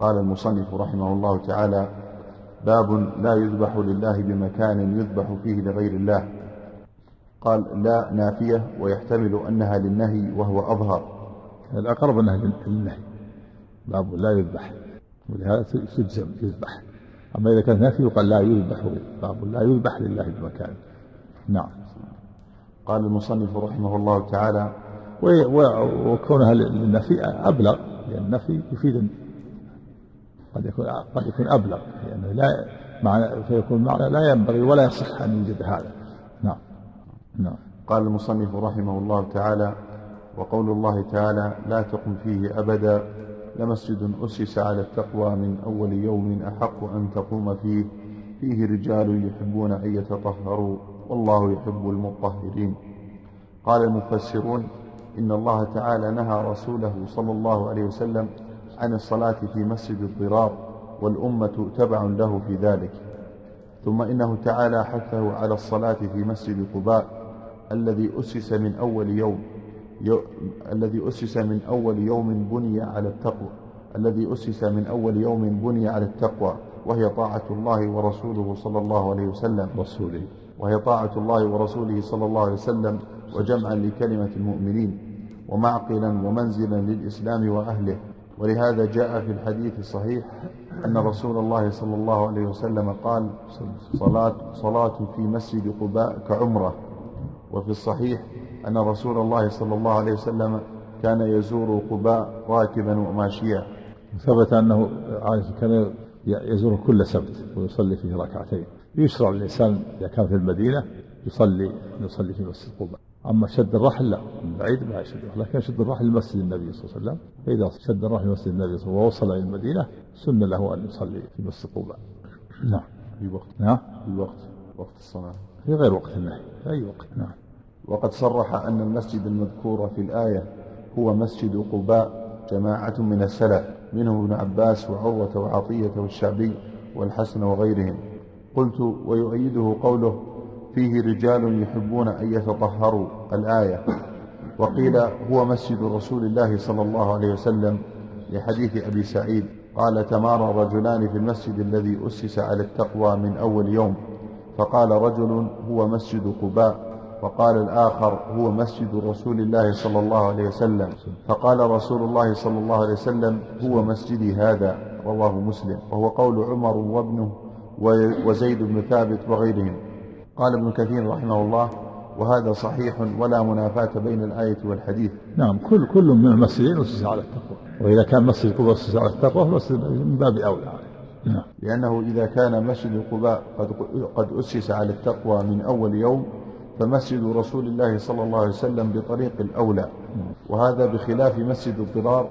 قال المصنف رحمه الله تعالى باب لا يذبح لله بمكان يذبح فيه لغير الله. قال لا نافية ويحتمل أنها للنهي وهو أظهر. الأقرب أنها للنهي. باب لا يذبح. ولهذا تجزم يذبح. أما إذا كانت نافي يقال لا يذبح. باب لا يذبح لله بمكان. نعم. قال المصنف رحمه الله تعالى وكونها للنفي أبلغ لأن النفي يفيد قد يكون قد يكون أبلغ لأنه لا معنى فيكون معنى لا ينبغي ولا يصح أن يوجد هذا. نعم. نعم. قال المصنف رحمه الله تعالى وقول الله تعالى لا تقم فيه أبدا لمسجد أسس على التقوى من أول يوم أحق أن تقوم فيه فيه رجال يحبون أن يتطهروا والله يحب المطهرين. قال المفسرون إن الله تعالى نهى رسوله صلى الله عليه وسلم عن الصلاة في مسجد الضرار والأمة تبع له في ذلك. ثم إنه تعالى حثه على الصلاة في مسجد قباء الذي أسس من أول يوم يو الذي أسس من أول يوم بني على التقوى الذي أسس من أول يوم بني على التقوى وهي طاعة الله ورسوله صلى الله عليه وسلم. رسوله. وهي طاعة الله ورسوله صلى الله عليه وسلم وجمعا لكلمة المؤمنين ومعقلا ومنزلا للإسلام وأهله. ولهذا جاء في الحديث الصحيح أن رسول الله صلى الله عليه وسلم قال صلاة, صلاة في مسجد قباء كعمرة. وفي الصحيح أن رسول الله صلى الله عليه وسلم كان يزور قباء راكبا وماشيا. ثبت أنه كان يزور كل سبت ويصلي فيه ركعتين. يشرع للإنسان إذا كان في المدينة يصلي يصلي في مسجد قباء. أما شد الرحل لا من بعيد ما يشد الرحل لكن شد الرحل لمسجد النبي صلى الله عليه وسلم. فإذا شد الرحل لمسجد النبي صلى الله عليه وسلم ووصل إلى المدينة سن له أن يصلي في مسجد قباء نعم. في وقت. نعم في وقت. وقت الصلاة. في غير وقت النهي في أي وقت. نعم. وقد صرح أن المسجد المذكور في الآية هو مسجد قباء جماعة من السلف منهم ابن عباس وعروة وعطية والشعبي والحسن وغيرهم. قلت ويؤيده قوله فيه رجال يحبون أن يتطهروا. الآية. وقيل هو مسجد رسول الله صلى الله عليه وسلم لحديث أبي سعيد. قال تمارى رجلان في المسجد الذي أسس على التقوى من أول يوم. فقال رجل هو مسجد قباء. وقال الآخر هو مسجد رسول الله صلى الله عليه وسلم. فقال رسول الله صلى الله عليه وسلم هو مسجدي هذا. رواه مسلم. وهو قول عمر وابنه وزيد بن ثابت وغيرهم. قال ابن كثير رحمه الله وهذا صحيح ولا منافاة بين الآية والحديث. نعم كل كل من المسجدين أسس على التقوى. وإذا كان مسجد قباء أسس على التقوى فمسجد من باب أولى نعم. لأنه إذا كان مسجد قباء قد, قد أسس على التقوى من أول يوم فمسجد رسول الله صلى الله عليه وسلم بطريق الأولى. وهذا بخلاف مسجد الضرار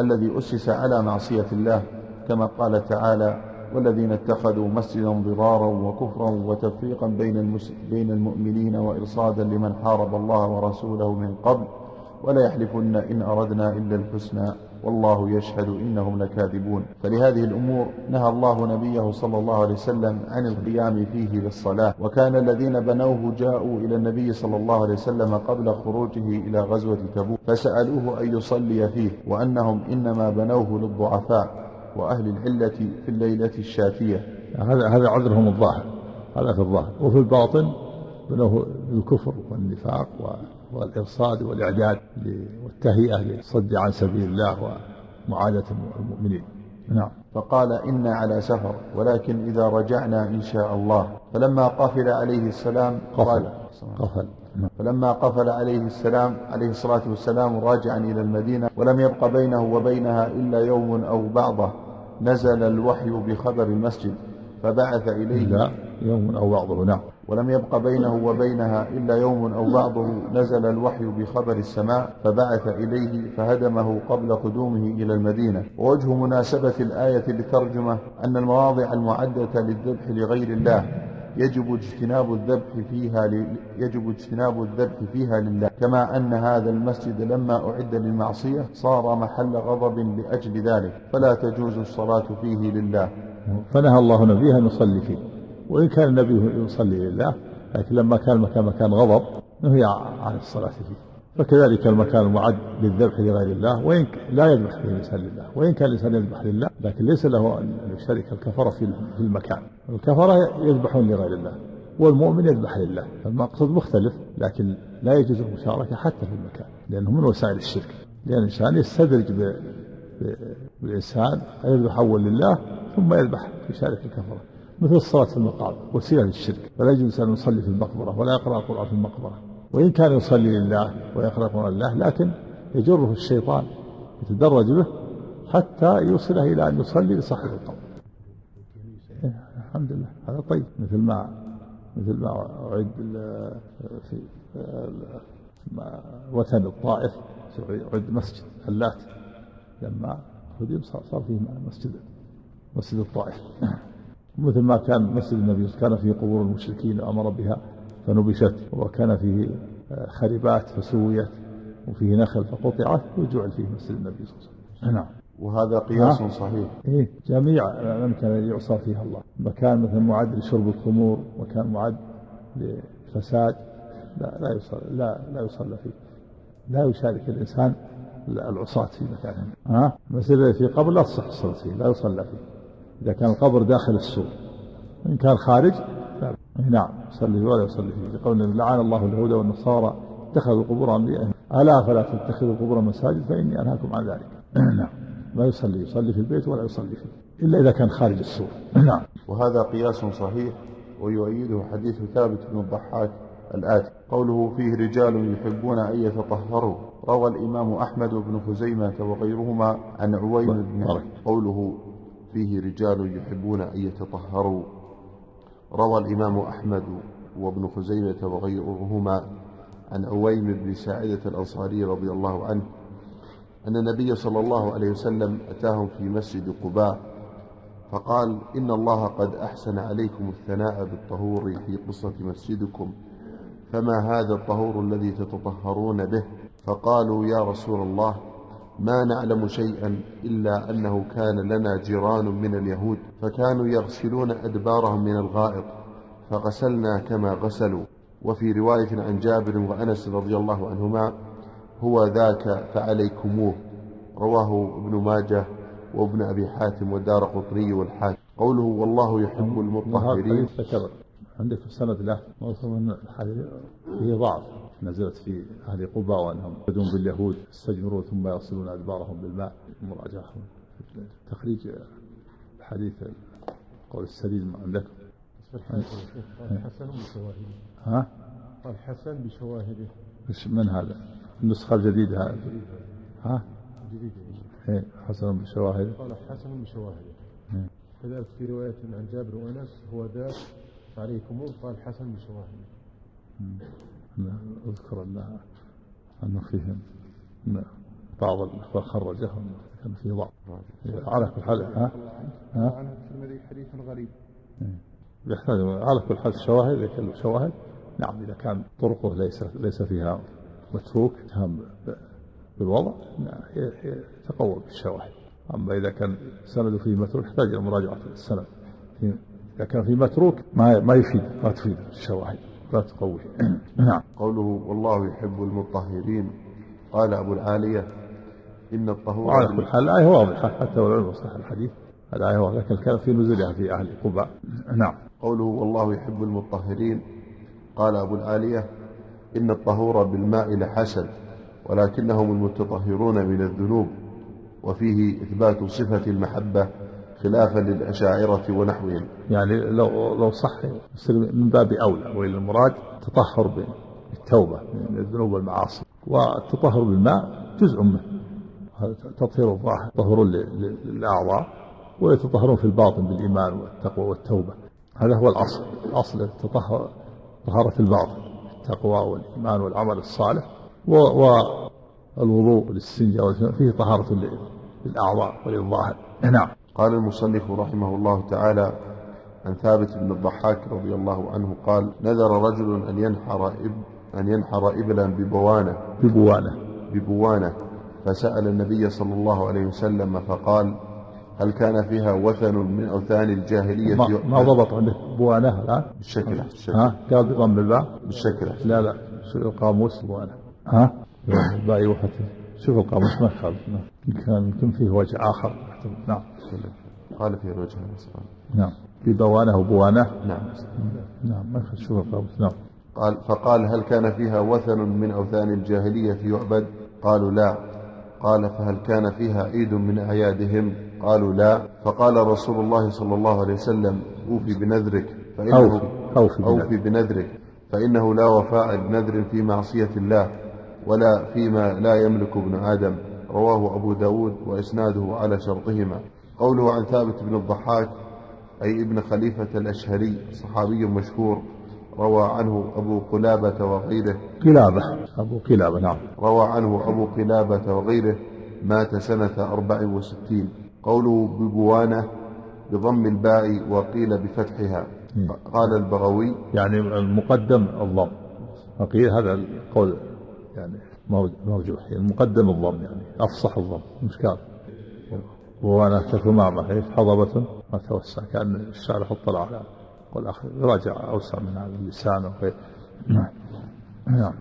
الذي أسس على معصية الله كما قال تعالى والذين اتخذوا مسجدا ضرارا وكفرا وتفريقا بين, بين المؤمنين وإرصادا لمن حارب الله ورسوله من قبل ولا يحلفن إن أردنا إلا الحسنى والله يشهد إنهم لكاذبون. فلهذه الأمور نهى الله نبيه صلى الله عليه وسلم عن القيام فيه للصلاة وكان الذين بنوه جاءوا إلى النبي صلى الله عليه وسلم قبل خروجه إلى غزوة تبوك فسألوه أن يصلي فيه وأنهم إنما بنوه للضعفاء. وأهل العلة في الليلة الشاتية هذا هذا عذرهم الظاهر. هذا في الظاهر. وفي الباطن بنوه بالكفر والنفاق والإرصاد والإعداد والتهيئة للصد عن سبيل الله ومعادة المؤمنين. نعم. فقال إنا على سفر ولكن إذا رجعنا إن شاء الله. فلما قفل عليه السلام قفل. قفل. نعم. فلما قفل عليه السلام عليه الصلاة والسلام راجعا إلى المدينة ولم يبق بينه وبينها إلا يوم أو بعضه. نزل الوحي بخبر المسجد فبعث إليه يوم أو بعضه نعم. ولم يبق بينه وبينها إلا يوم أو بعضه نزل الوحي بخبر السماء فبعث إليه فهدمه قبل قدومه إلى المدينة. ووجه مناسبة الآية للترجمة أن المواضع المعدة للذبح لغير الله يجب اجتناب الذبح فيها ل... يجب اجتناب الذبح فيها لله كما أن هذا المسجد لما أعد للمعصية صار محل غضب لأجل ذلك فلا تجوز الصلاة فيه لله. فنهى الله نبيه أن يصلي فيه وإن كان النبي يصلي لله لكن لما كان مكان مكان غضب نهي عن الصلاة فيه. فكذلك المكان المعد للذبح لغير الله وإن لا يذبح فيه الإنسان لله وإن كان الإنسان يذبح لله لكن ليس له أن يشارك الكفرة في المكان. الكفرة يذبحون لغير الله والمؤمن يذبح لله. المقصد مختلف لكن لا يجوز المشاركة حتى في المكان لأنه من وسائل الشرك. لأن الإنسان يستدرج بالإنسان يذبح أول لله ثم يذبح يشارك الكفرة. مثل الصلاة في المقابر وسيلة للشرك فلا يجوز أن يصلي في المقبرة ولا يقرأ القرآن في المقبرة. وإن كان يصلي لله ويقرأ القرآن لله لكن يجره الشيطان يتدرج به حتى يوصله إلى أن يصلي لصاحب القبر الحمد لله. هذا طيب. مثل ما مثل ما أعد في وثن الطائف أعد مسجد اللات لما هدم صار فيه مسجد مسجد الطائف. مثل ما كان مسجد النبي كان فيه قبور المشركين وأمر بها فنبشت وكان فيه آه، خربات فسويت وفيه نخل فقطعت وجعل فيه مسجد النبي صلى الله عليه وسلم. نعم. وهذا قياس صحيح. إيه جميع الأماكن التي يعصى فيها الله. مكان مثلا معد لشرب الخمور مكان معد لفساد لا لا يصلى لا لا يصلى فيه. لا يشارك الإنسان العصاة في مكانهم. ها؟ المسجد في قبر لا تصح الصلاة فيه لا يصلى فيه. إذا كان القبر داخل السور إن كان خارج لا نعم. ولا يصلي فيه. لقول لعن الله اليهود والنصارى اتخذوا قبور أنبيائهم ألا فلا تتخذوا قبور مساجد فإني أنهاكم عن ذلك. نعم. لا يصلي. يصلي في البيت ولا يصلي فيه. إلا إذا كان خارج السور. نعم. وهذا قياس صحيح ويؤيده حديث ثابت بن الضحاك الآتي. قوله فيه رجال يحبون أن يتطهروا. روى الإمام أحمد بن خزيمة وغيرهما عن عويم بن قوله فيه رجال يحبون أن يتطهروا. روى الإمام أحمد وابن خزيمة وغيرهما عن عويم بن ساعدة الأنصاري رضي الله عنه أن النبي صلى الله عليه وسلم أتاهم في مسجد قباء فقال إن الله قد أحسن عليكم الثناء بالطهور في قصة مسجدكم فما هذا الطهور الذي تتطهرون به؟ فقالوا يا رسول الله ما نعلم شيئا إلا أنه كان لنا جيران من اليهود فكانوا يغسلون أدبارهم من الغائط فغسلنا كما غسلوا. وفي رواية عن جابر وأنس رضي الله عنهما هو ذاك فعليكموه. رواه ابن ماجه وابن أبي حاتم والدار قطري والحاكم. قوله والله يحب المطهرين. عندك في السند له موصف من الحديث؟ فيه ضعف. نزلت في أهل قباء وأنهم يدون باليهود استجمروا ثم يصلون أدبارهم بالماء مراجعة تخريج حديث قول السليم عندك قال حسن بشواهده. ها؟ قال حسن بشواهده من هذا؟ النسخة الجديدة ها؟ جديدة. إيه حسن بشواهده. قال حسن بشواهده. إيه. كذلك في رواية عن جابر وأنس هو ذاك عليكم قال حسن بشواهد أذكر أنها أنه فيهم بعض الأخوة خرجهم كان فيه ضعف. على كل حال ها؟ ها؟ عنه الترمذي حديث غريب. إيه. يحتاج على كل حال الشواهد إذا كان شواهد نعم إذا كان طرقه ليس ليس فيها متروك تهم بالوضع يتقوى بالشواهد. أما إذا كان سند فيه متروك يحتاج إلى مراجعة السند. إذا كان في متروك ما ما يفيد ما تفيد الشواهد. لا تقوي نعم. قوله والله يحب المطهرين. قال أبو العالية إن الطهور وعلى كل حال الآية واضحة حتى ولو صح الحديث. الآية واضحة لكن كان في نزولها في أهل قباء نعم. قوله والله يحب المطهرين. قال أبو العالية إن الطهور بالماء لحسن ولكنهم المتطهرون من الذنوب وفيه إثبات صفة المحبة خلافا للأشاعرة ونحوهم. يعني لو لو صح من باب أولى وإلى المراد تطهر بالتوبة من الذنوب والمعاصي. والتطهر بالماء جزء منه. تطهير الظاهر تطهر للأعضاء ويتطهرون في الباطن بالإيمان والتقوى والتوبة. هذا هو الأصل. أصل التطهر طهارة الباطن التقوى والإيمان والعمل الصالح والوضوء والاستنجاء فيه طهارة للأعضاء وللظاهر. نعم. قال المصنف رحمه الله تعالى عن ثابت بن الضحاك رضي الله عنه قال نذر رجل أن ينحر إب أن ينحر إبلا ببوانة. ببوانة. ببوانة. فسأل النبي صلى الله عليه وسلم فقال هل كان فيها وثن من أوثان الجاهلية ما, ما ضبط عندك بوانة لا بالشكل ها؟ قال بضم بالباء بالشكل. لا لا. القاموس بوانة. ها؟ باقي وقت شوف القاموس ما يخالف كان يمكن فيه وجه آخر. نعم. قال في الوجه نعم. في بوانة وبوانة. نعم. نعم. ما يخالف شوف القاموس نعم. قال فقال هل كان فيها وثن من أوثان الجاهلية يعبد؟ قالوا لا. قال فهل كان فيها عيد من أعيادهم؟ قالوا لا. فقال رسول الله صلى الله عليه وسلم أوفي بنذرك فإنه أوفي. أوفي بنذرك. أوفي بنذرك. فإنه لا وفاء بنذر في معصية الله. ولا فيما لا يملك ابن آدم رواه أبو داود وإسناده على شرطهما. قوله عن ثابت بن الضحاك أي ابن خليفة الأشهري صحابي مشهور روى عنه أبو قلابة وغيره. قلابة أبو قلابة نعم. روى عنه أبو قلابة وغيره مات سنة أربع وستين. قوله ببوانة بضم الباء وقيل بفتحها. مم. قال البغوي يعني المقدم الضم. هذا القول. يعني مرج- مرجوح يعني المقدم الضم يعني أفصح الضم مش قال وأنا كثمامة إيش حضبة ما توسع كأن الشارع اطلع على والآخر راجع أوسع من هذا اللسان وغيره. نعم.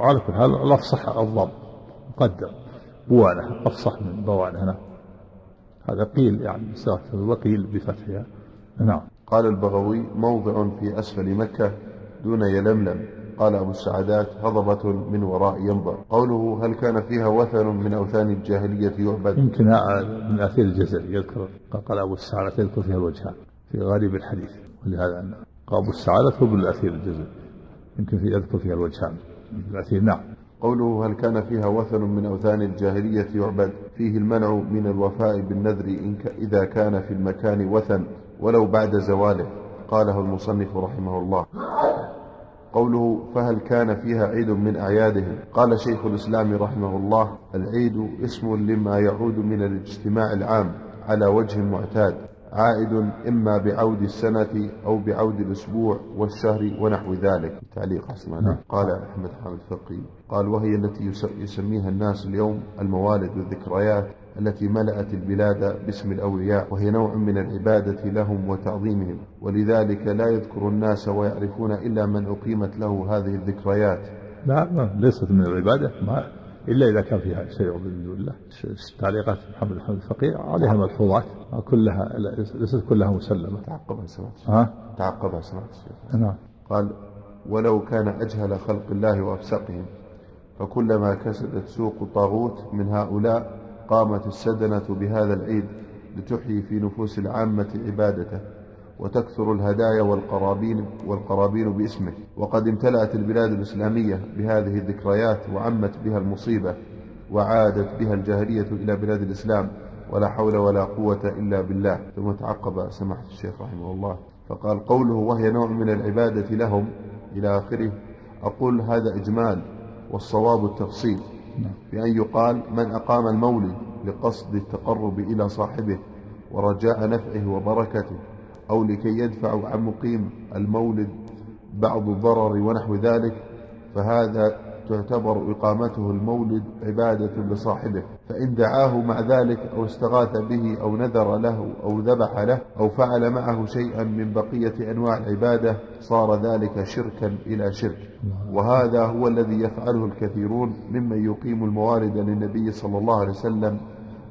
على كل حال الأفصح الضم مقدم. بوانة أفصح من بوانة هنا. هذا قيل يعني وقيل بفتحها. نعم. قال البغوي موضع في أسفل مكة دون يلملم. قال أبو السعدات هضبة من وراء ينبع قوله هل كان فيها وثن من أوثان الجاهلية يعبد؟ يمكن من أثير الجزري يذكر قال أبو السعادة يذكر فيها الوجهان في غالب الحديث ولهذا أن قال أبو السعادة هو ابن الأثير الجزري يمكن في يذكر فيها الوجهان الأثير نعم. قوله هل كان فيها وثن من أوثان الجاهلية يعبد؟ فيه المنع من الوفاء بالنذر إن ك- إذا كان في المكان وثن ولو بعد زواله قاله المصنف رحمه الله. قوله فهل كان فيها عيد من أعيادهم قال شيخ الإسلام رحمه الله العيد اسم لما يعود من الاجتماع العام على وجه معتاد عائد إما بعود السنة أو بعود الأسبوع والشهر ونحو ذلك تعليق عليه. نعم. قال أحمد حامد فقي قال وهي التي يس- يسميها الناس اليوم الموالد والذكريات التي ملأت البلاد باسم الأولياء وهي نوع من العبادة لهم وتعظيمهم. ولذلك لا يذكر الناس ويعرفون إلا من أقيمت له هذه الذكريات. لا ما ليست من العبادة ما إلا إذا كان فيها شيء من دون الله تعليقات محمد الحمد الفقيه عليها ملحوظات كلها ليست كلها مسلمة. تعقبها سمعت ها؟ تعقبها سمعت الشيخ. نعم. قال ولو كان أجهل خلق الله وأفسقهم فكلما كسدت سوق الطاغوت من هؤلاء قامت السدنة بهذا العيد لتحيي في نفوس العامة عبادته وتكثر الهدايا والقرابين والقرابين باسمه. وقد امتلأت البلاد الإسلامية بهذه الذكريات وعمت بها المصيبة وعادت بها الجاهلية إلى بلاد الإسلام. ولا حول ولا قوة إلا بالله. ثم تعقب سماحة الشيخ رحمه الله. فقال قوله وهي نوع من العبادة لهم. إلى آخره أقول هذا إجمال والصواب التفصيل. بأن يقال من أقام المولد لقصد التقرب إلى صاحبه ورجاء نفعه وبركته أو لكي يدفع عن مقيم المولد بعض الضرر ونحو ذلك فهذا تعتبر إقامته المولد عبادة لصاحبه فإن دعاه مع ذلك أو استغاث به أو نذر له أو ذبح له أو فعل معه شيئا من بقية أنواع العبادة صار ذلك شركا إلى شرك. وهذا هو الذي يفعله الكثيرون ممن يقيم الموالد للنبي صلى الله عليه وسلم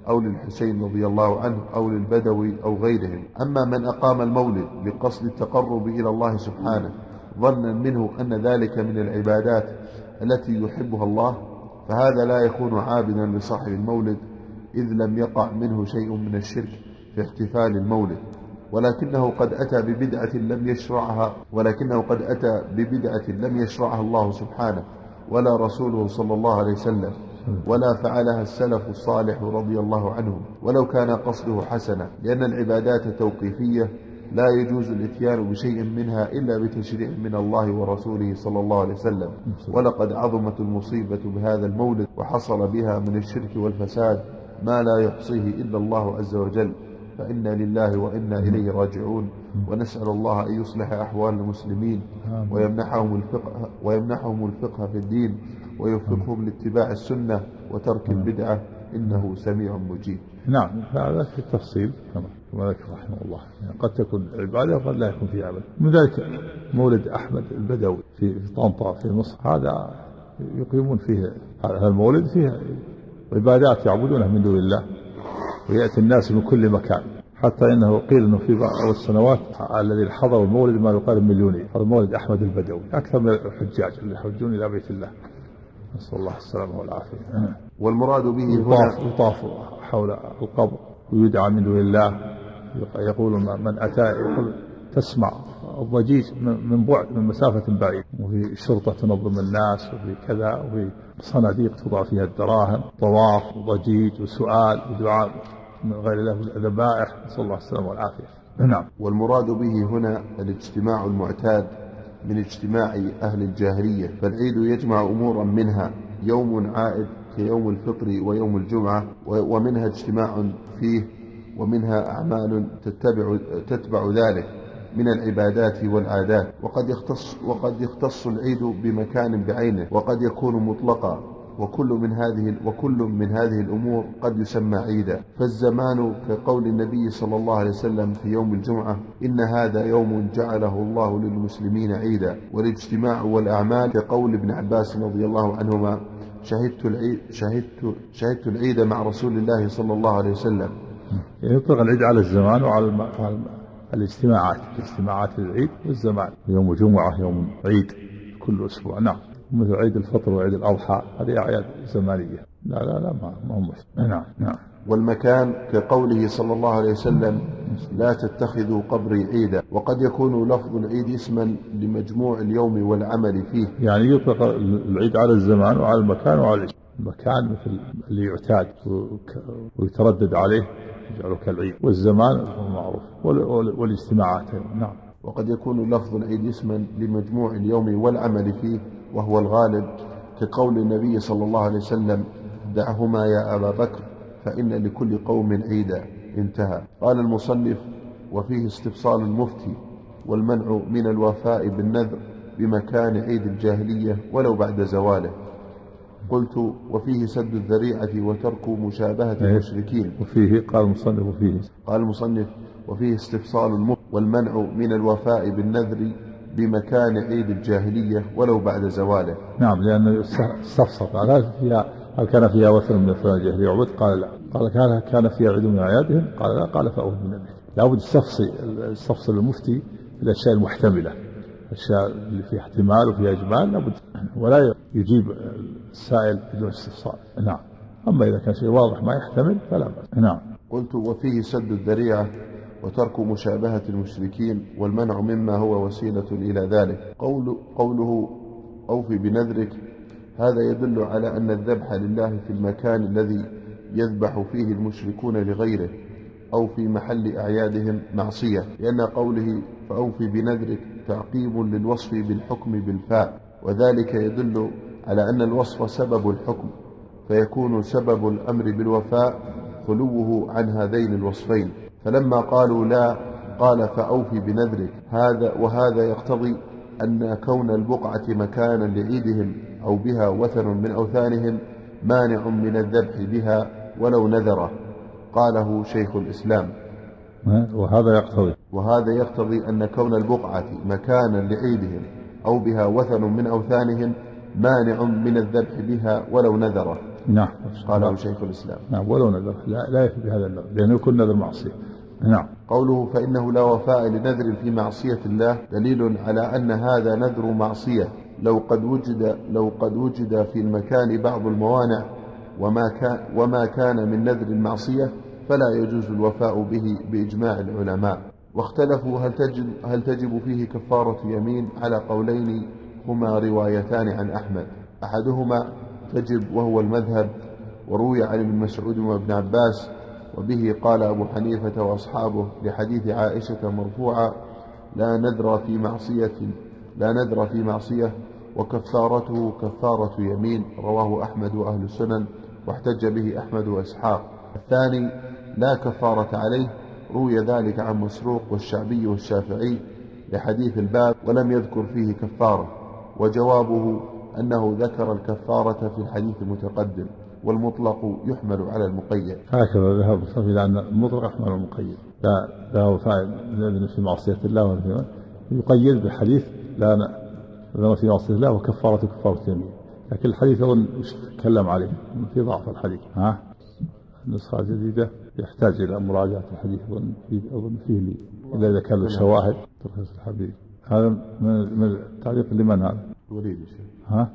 أو للحسين رضي الله عنه أو للبدوي أو غيرهم. أما من أقام المولد لقصد التقرب إلى الله سبحانه ظنا منه أن ذلك من العبادات التي يحبها الله فهذا لا يكون عابدا لصاحب المولد إذ لم يقع منه شيء من الشرك في احتفال المولد. ولكنه قد أتى ببدعة لم يشرعها ولكنه قد أتى ببدعة لم يشرعها الله سبحانه ولا رسوله صلى الله عليه وسلم ولا فعلها السلف الصالح رضي الله عنهم. ولو كان قصده حسنا لأن العبادات توقيفية لا يجوز الاتيان بشيء منها إلا بتشريع من الله ورسوله صلى الله عليه وسلم. ولقد عظمت المصيبة بهذا المولد وحصل بها من الشرك والفساد ما لا يحصيه إلا الله عز وجل. فإنا لله وإنا إليه راجعون. ونسأل الله أن يصلح أحوال المسلمين ويمنحهم الفقه, ويمنحهم الفقه في الدين ويوفقهم لاتباع السنة وترك البدعة. إنه سميع مجيب. نعم هذا في التفصيل. كما كما ذكر رحمه الله. يعني قد تكون عبادة وقد لا يكون فيها عبادة من ذلك مولد أحمد البدوي في طنطا في مصر. هذا يقيمون فيه هذا المولد فيه عبادات يعبدونها من دون الله ويأتي الناس من كل مكان. حتى إنه قيل إنه في بعض السنوات الذي حضروا المولد ما يقال مليونين هذا مولد أحمد البدوي. أكثر من الحجاج اللي يحجون إلى بيت الله. نسأل الله السلامة والعافية. والمراد به يطاف يطاف حول القبر ويدعى من دون الله. يقول من أتى يقول تسمع. الضجيج من بعد من مسافة بعيدة وفي شرطة تنظم الناس وفي كذا وفي صناديق توضع فيها الدراهم. طواف وضجيج وسؤال ودعاء من غير الله ذبائح نسأل الله السلامة والعافية. نعم. والمراد به هنا الاجتماع المعتاد من اجتماع أهل الجاهلية. فالعيد يجمع أمورا منها. يوم عائد كيوم الفطر ويوم الجمعة ومنها اجتماع فيه ومنها أعمال تتبع, تتبع ذلك من العبادات والعادات. وقد يختص, وقد يختص العيد بمكان بعينه وقد يكون مطلقا. وكل من هذه وكل من هذه الأمور قد يسمى عيدا. فالزمان كقول النبي صلى الله عليه وسلم في يوم الجمعة إن هذا يوم جعله الله للمسلمين عيدا. والاجتماع والأعمال كقول ابن عباس رضي الله عنهما شهدت العيد شهدت شهدت العيد مع رسول الله صلى الله عليه وسلم. يطلق العيد على الزمان وعلى الم... الاجتماعات اجتماعات العيد والزمان. يوم جمعة يوم عيد كل أسبوع. نعم. مثل عيد الفطر وعيد الأضحى هذه أعياد زمانية. لا لا لا ما ما هو مشكلة نعم نعم. والمكان كقوله صلى الله عليه وسلم لا تتخذوا قبري عيدا. وقد يكون لفظ العيد اسما لمجموع اليوم والعمل فيه. يعني يطلق العيد على الزمان وعلى المكان وعلى المكان مثل اللي يعتاد ويتردد عليه. يجعله كالعيد. والزمان معروف. وال- وال- والاجتماعات أيضا. نعم. وقد يكون لفظ العيد اسما لمجموع اليوم والعمل فيه وهو الغالب كقول النبي صلى الله عليه وسلم دعهما يا أبا بكر فإن لكل قوم عيدا. انتهى. قال المصنف وفيه استفصال المفتي والمنع من الوفاء بالنذر بمكان عيد الجاهلية ولو بعد زواله. قلت وفيه سد الذريعة وترك مشابهة إيه. المشركين. وفيه قال المصنف وفيه. قال المصنف وفيه استفصال المفت والمنع من الوفاء بالنذر بمكان عيد الجاهلية ولو بعد زواله. نعم لأنه قال هل فيها هل كان فيها وثن من أثناء الجاهلية؟ يعبد؟ قال لا. قال كان كان فيها عيد من أعيادهم؟ قال لا. قال فأوه من النبي لابد استفصل استفصل المفتي الأشياء المحتملة. الأشياء اللي فيها احتمال وفيها إجمال لابد ولا يجيب السائل بدون استفصال نعم. أما إذا كان شيء واضح ما يحتمل فلا بأس. نعم. قلت وفيه سد الذريعة وترك مشابهة المشركين والمنع مما هو وسيلة إلى ذلك. قول قوله أوفي بنذرك. هذا يدل على أن الذبح لله في المكان الذي يذبح فيه المشركون لغيره أو في محل أعيادهم معصية. لأن قوله فأوفي بنذرك تعقيب للوصف بالحكم بالفاء وذلك يدل على أن الوصف سبب الحكم فيكون سبب الأمر بالوفاء خلوه عن هذين الوصفين. فلما قالوا لا قال فأوفي بنذرك. هذا وهذا يقتضي أن كون البقعة مكانا لعيدهم أو بها وثن من أوثانهم مانع من الذبح بها ولو نذره قاله شيخ الإسلام. وهذا يقتضي. وهذا يقتضي أن كون البقعة مكانا لعيدهم أو بها وثن من أوثانهم مانع من الذبح بها ولو نذره. نعم. قاله شيخ الإسلام. نعم ولو نذر. لا, لا يكفي بهذا النذر لأنه يكون نذر معصية. نعم. قوله فإنه لا وفاء لنذر في معصية الله دليل على أن هذا نذر معصية. لو قد وجد لو قد وجد في المكان بعض الموانع وما كان وما كان من نذر المعصية فلا يجوز الوفاء به بإجماع العلماء. واختلفوا هل تجب هل تجب فيه كفارة يمين على قولين هما روايتان عن أحمد. أحدهما تجب وهو المذهب وروي عن ابن مسعود وابن عباس وبه قال أبو حنيفة وأصحابه لحديث عائشة مرفوعا لا نذر في معصية لا نذر في معصية وكفارته كفارة يمين. رواه أحمد وأهل السنن واحتج به أحمد وإسحاق. الثاني لا كفارة عليه روي ذلك عن مسروق والشعبي والشافعي لحديث الباب ولم يذكر فيه كفارة وجوابه أنه ذكر الكفارة في الحديث المتقدم والمطلق يحمل على المقيد. هكذا ذهب الصف إلى أن المطلق يحمل على المقيد. لا وفاء نذر في معصية الله ولا يقيد بحديث لا نذر في معصية الله وكفارة كفارة يمين لكن الحديث أظن تكلم عليه في ضعف الحديث. ها؟ النسخة الجديدة يحتاج إلى مراجعة الحديث أظن فيه أظن فيه لي. إلا إذا كان له شواهد. ترخيص الحديث. هذا من من تعليق لمن هذا؟ الوليد ها؟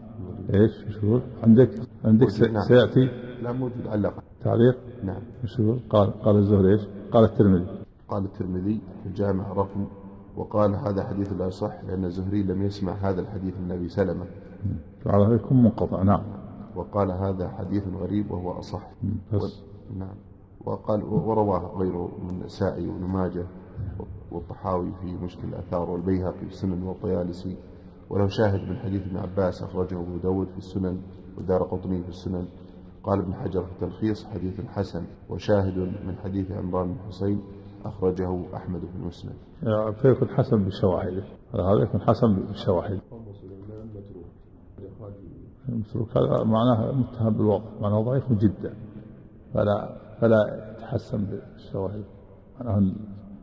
إيش؟ شو؟ عندك؟ عندك نعم. سيأتي؟ لا موجود علق تعليق؟ نعم. شو؟ قال قال الزهري إيش؟ قال الترمذي. قال الترمذي في الجامع رقم وقال هذا حديث لا يصح لأن الزهري لم يسمع هذا الحديث من أبي سلمة. على هذا يكون منقطع. نعم. وقال هذا حديث غريب وهو أصح. بس. و- نعم. وقال ورواه غيره من النسائي وابن ماجه والطحاوي في مشكل الآثار والبيهقي في السنن والطيالسي. وله شاهد من حديث ابن عباس أخرجه أبو داود في السنن ودار قطني في السنن. قال ابن حجر في التلخيص حديث حسن وشاهد من حديث عمران بن حسين أخرجه أحمد في المسند. يعني فيكون حسن بالشواهد. هذا يكون حسن بالشواهد. المتروك هذا معناه متهم بالوضع معناه ضعيف جدا. فلا فلا يتحسن بالشواهد معناه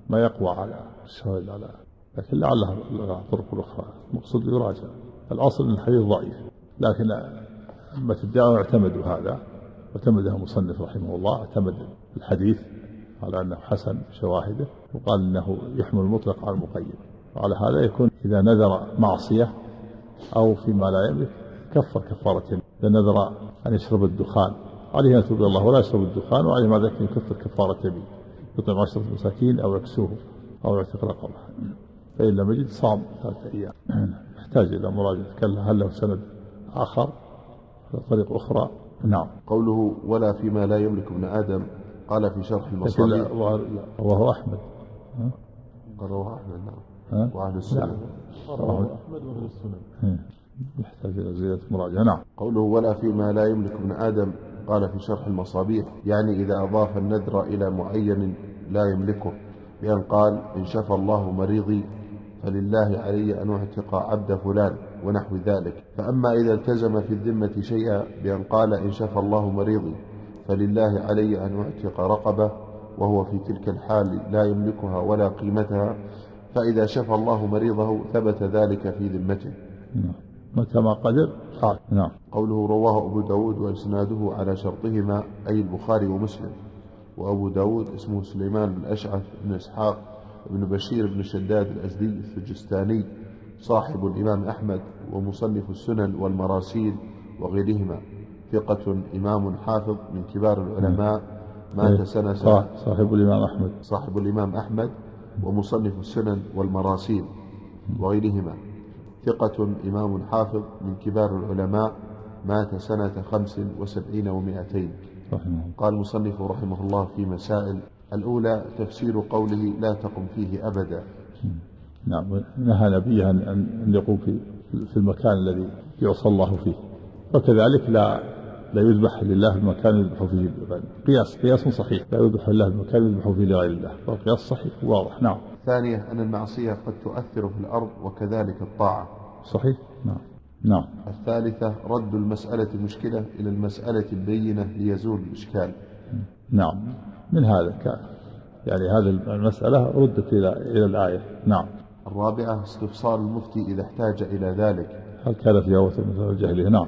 ما يقوى على الشواهد على لكن لعلها لها طرق أخرى المقصود يراجع. الأصل إن الحديث ضعيف. لكن أما الدعوة اعتمدوا هذا واعتمده المصنف رحمه الله. اعتمد الحديث على أنه حسن شواهده وقال أنه يحمل المطلق على المقيد. وعلى هذا يكون إذا نذر معصية أو فيما لا يملك كفر كفارة. إذا نذر أن يشرب الدخان عليه أن يتوب الله ولا يشرب الدخان وعليه ما ذلك يكفر كفارة يمين يطعم عشرة مساكين أو يكسوه أو يعتق رقبة. فإن لم يجد صام ثلاثة أيام. يحتاج إلى مراجعة كلا هل له سند آخر طريق أخرى؟ نعم. قوله ولا فيما لا يملك ابن آدم قال في شرح لا- رواه أحمد؟ قال رواه أحمد نعم؟ وأهل السنة. رواه أحمد وأهل السنن ها. يحتاج إلى زيادة مراجعة. نعم. قوله ولا فيما لا يملك ابن آدم قال في شرح المصابيح يعني إذا أضاف النذر إلى معين لا يملكه بأن قال إن شفى الله مريضي فلله علي أن أعتق عبد فلان ونحو ذلك. فأما إذا التزم في الذمة شيئا بأن قال إن شفى الله مريضي فلله علي أن أعتق رقبة وهو في تلك الحال لا يملكها ولا قيمتها فإذا شفى الله مريضه ثبت ذلك في ذمته. نعم. متى ما قدر. قال نعم. قوله رواه أبو داود وإسناده على شرطهما أي البخاري ومسلم. وأبو داود اسمه سليمان بن أشعث بن إسحاق بن بشير بن شداد الأزدي السجستاني صاحب الإمام أحمد ومصنف السنن والمراسيل وغيرهما. ثقة إمام حافظ من كبار العلماء مات إيه. سنة صاح- صاحب الإمام أحمد. صاحب الإمام أحمد ومصنف السنن والمراسيل وغيرهما. ثقة إمام حافظ من كبار العلماء مات سنة خمس وسبعين ومائتين. قال المصنف رحمه الله في مسائل الأولى تفسير قوله لا تقم فيه أبدا. نعم نهى نبيه أن أن يقوم في في المكان الذي يعصى الله فيه. وكذلك لا لا يذبح لله المكان يذبح فيه. قياس قياس صحيح. لا يذبح لله المكان يذبح فيه لغير الله. فالقياس صحيح واضح. نعم. ثانية أن المعصية قد تؤثر في الأرض وكذلك الطاعة. صحيح؟ نعم. نعم. الثالثة رد المسألة المشكلة إلى المسألة البينة ليزول الإشكال. نعم. من هذا؟ كان يعني هذه المسألة ردت إلى إلى الآية. نعم. الرابعة استفسار المفتي إذا احتاج إلى ذلك. هل كان في هوة مثل الجاهلية نعم.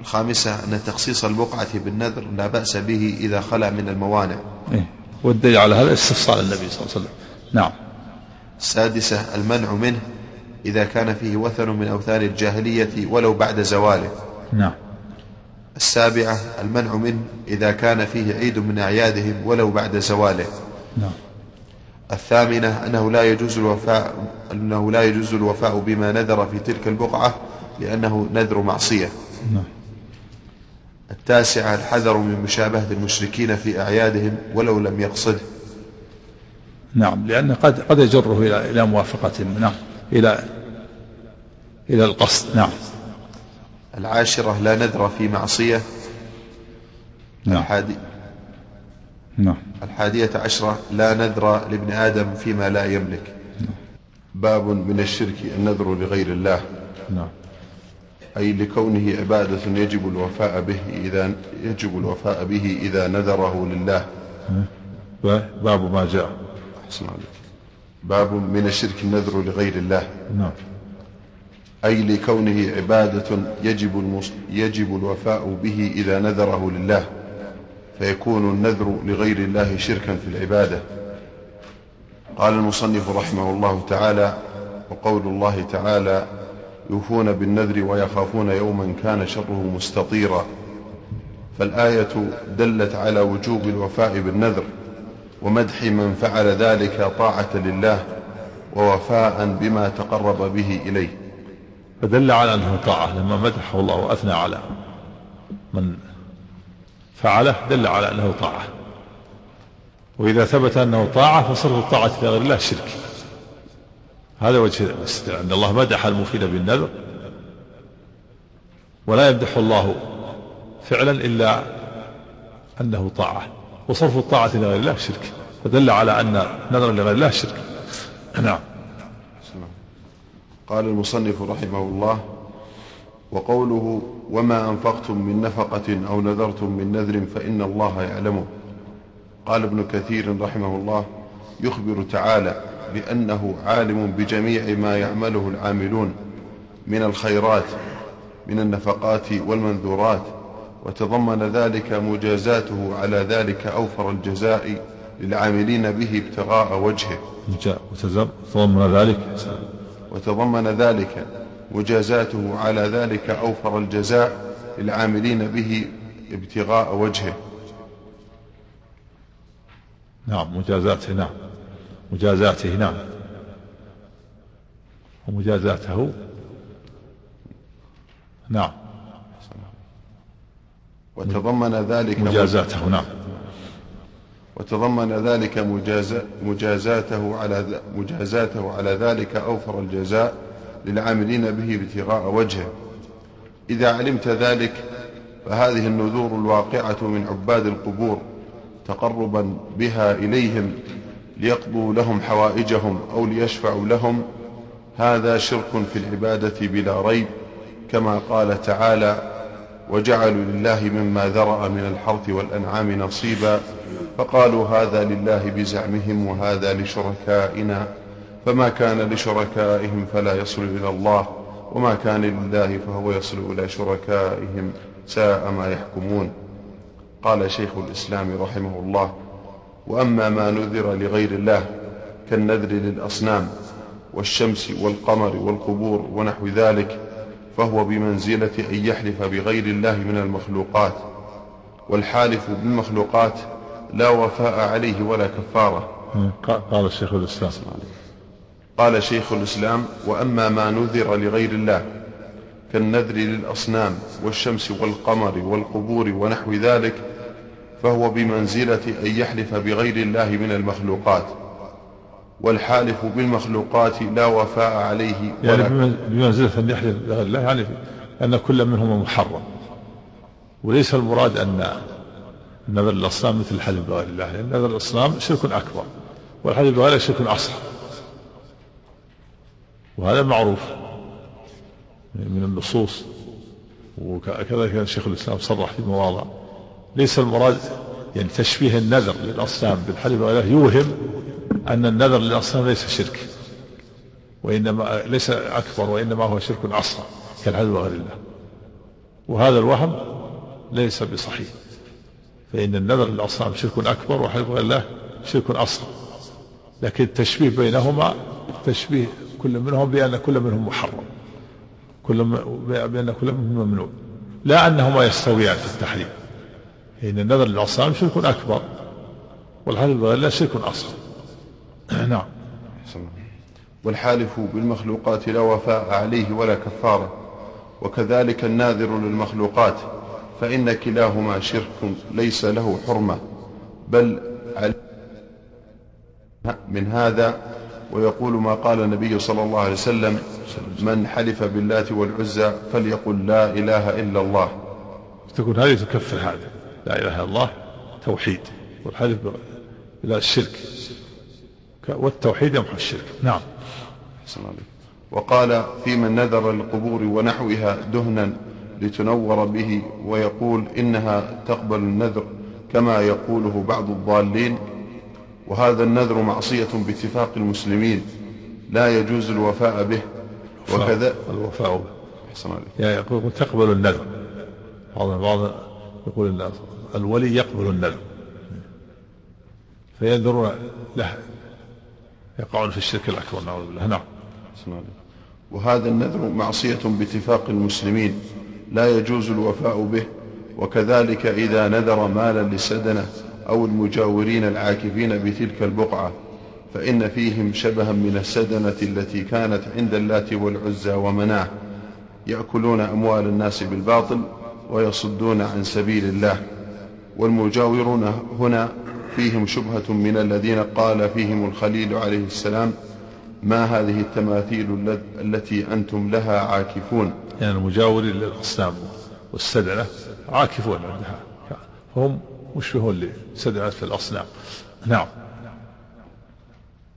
الخامسة أن تخصيص البقعة بالنذر لا بأس به إذا خلا من الموانع. إيه. والدليل على هذا استفصال النبي صلى الله عليه وسلم. نعم. السادسة المنع منه إذا كان فيه وثن من أوثان الجاهلية ولو بعد زواله. نعم. السابعة المنع منه إذا كان فيه عيد من أعيادهم ولو بعد زواله. نعم. الثامنة أنه لا يجوز الوفاء أنه لا يجوز الوفاء بما نذر في تلك البقعة لأنه نذر معصية. نعم. التاسعة الحذر من مشابهة المشركين في أعيادهم ولو لم يقصده. نعم لأن قد قد يجره إلى إلى موافقتهم نعم إلى إلى القصد نعم. العاشرة لا نذر في معصية. نعم. الحادي نعم. الحادية عشرة لا نذر لابن آدم فيما لا يملك. باب من الشرك النذر لغير الله. نعم. أي لكونه عبادة يجب الوفاء به إذا يجب الوفاء به إذا نذره لله. باب ما جاء. باب من الشرك النذر لغير الله. نعم. أي لكونه عبادة يجب, المص... يجب الوفاء به إذا نذره لله. فيكون النذر لغير الله شركا في العبادة. قال المصنف رحمه الله تعالى وقول الله تعالى يوفون بالنذر ويخافون يوما كان شره مستطيرا. فالآية دلت على وجوب الوفاء بالنذر. ومدح من فعل ذلك طاعة لله ووفاء بما تقرب به إليه. فدل على أنه طاعة لما مدحه الله وأثنى على من فعله دل على أنه طاعة. وإذا ثبت أنه طاعة فصرف الطاعة لغير الله شرك. هذا وجه الاستدلال أن الله مدح المفيد بالنذر. ولا يمدح الله فعلا إلا أنه طاعة. وصرف الطاعة لغير الله شرك. فدل على أن نذر لغير الله شرك. نعم. قال المصنف رحمه الله وقوله وما أنفقتم من نفقة أو نذرتم من نذر فإن الله يعلمه قال ابن كثير رحمه الله يخبر تعالى بأنه عالم بجميع ما يعمله العاملون من الخيرات من النفقات والمنذورات وتضمن ذلك مجازاته على ذلك أوفر الجزاء للعاملين به ابتغاء وجهه. وتضمن ذلك. وتضمن ذلك مجازاته على ذلك أوفر الجزاء للعاملين به ابتغاء وجهه. نعم مجازاته نعم. مجازاته نعم. ومجازاته نعم. وتضمن ذلك مجازاته نعم. وتضمن ذلك مجازاته على مجازاته على ذلك أوفر الجزاء للعاملين به ابتغاء وجهه. إذا علمت ذلك فهذه النذور الواقعة من عباد القبور تقربا بها إليهم ليقضوا لهم حوائجهم أو ليشفعوا لهم. هذا شرك في العبادة بلا ريب كما قال تعالى وجعلوا لله مما ذرأ من الحرث والأنعام نصيبا فقالوا هذا لله بزعمهم وهذا لشركائنا فما كان لشركائهم فلا يصل إلى الله وما كان لله فهو يصل إلى شركائهم ساء ما يحكمون. قال شيخ الإسلام رحمه الله وأما ما نذر لغير الله كالنذر للأصنام والشمس والقمر والقبور ونحو ذلك فهو بمنزلة أن يحلف بغير الله من المخلوقات والحالف بالمخلوقات لا وفاء عليه ولا كفارة. قال الشيخ الإسلام. قال شيخ الإسلام وأما ما نذر لغير الله كالنذر للأصنام والشمس والقمر والقبور ونحو ذلك فهو بمنزلة أن يحلف بغير الله من المخلوقات. والحالف بالمخلوقات لا وفاء عليه يعني بمنزلة أن يحلف بغير الله يعني أن كل منهما محرم. وليس المراد أن نذر الأصنام مثل الحلف بغير الله لأن نذر الأصنام شرك أكبر والحلف بغير الله شرك أصغر. وهذا معروف من النصوص وكذلك شيخ الإسلام صرح في مواضع. ليس المراد يعني تشبيه النذر للأصنام بالحلف بغير الله يوهم أن النذر للأصنام ليس شرك وإنما ليس أكبر وإنما هو شرك أصغر كالحلف بغير الله. وهذا الوهم ليس بصحيح فإن النذر للأصنام شرك أكبر وحلف غير الله شرك أصغر. لكن التشبيه بينهما تشبيه كل منهم بأن كل منهم محرم كل بأن كل منهم ممنوع. لا أنهما يستويان في التحريم. إن النذر للأصنام شرك أكبر والحلف بغير الله شرك أصغر. نعم. والحالف بالمخلوقات لا وفاء عليه ولا كفارة وكذلك الناذر للمخلوقات فإن كلاهما شرك ليس له حرمة بل من هذا ويقول ما قال النبي صلى الله عليه وسلم من حلف باللات والعزى فليقل لا إله إلا الله. تكون هذه تكفر هذا لا إله إلا الله توحيد. والحلف إلى الشرك والتوحيد يمحو الشرك. نعم. وقال في من نذر القبور ونحوها دهنا لتنور به ويقول إنها تقبل النذر كما يقوله بعض الضالين. وهذا النذر معصية باتفاق المسلمين لا يجوز الوفاء به. وكذا الوفاء به. يعني يقول تقبل النذر. بعض بعض يقول الولي يقبل النذر. فينذرون له. يقعون في الشرك الأكبر نعوذ بالله. نعم. وهذا النذر معصية باتفاق المسلمين لا يجوز الوفاء به وكذلك إذا نذر مالا للسدنة أو المجاورين العاكفين بتلك البقعة فإن فيهم شبها من السدنة التي كانت عند اللات والعزى ومناة يأكلون أموال الناس بالباطل ويصدون عن سبيل الله. والمجاورون هنا فيهم شبهة من الذين قال فيهم الخليل عليه السلام ما هذه التماثيل التي أنتم لها عاكفون؟ يعني المجاورين للأصنام والسدنة عاكفون عندها. هم مشبهون لسدنة الأصنام. نعم.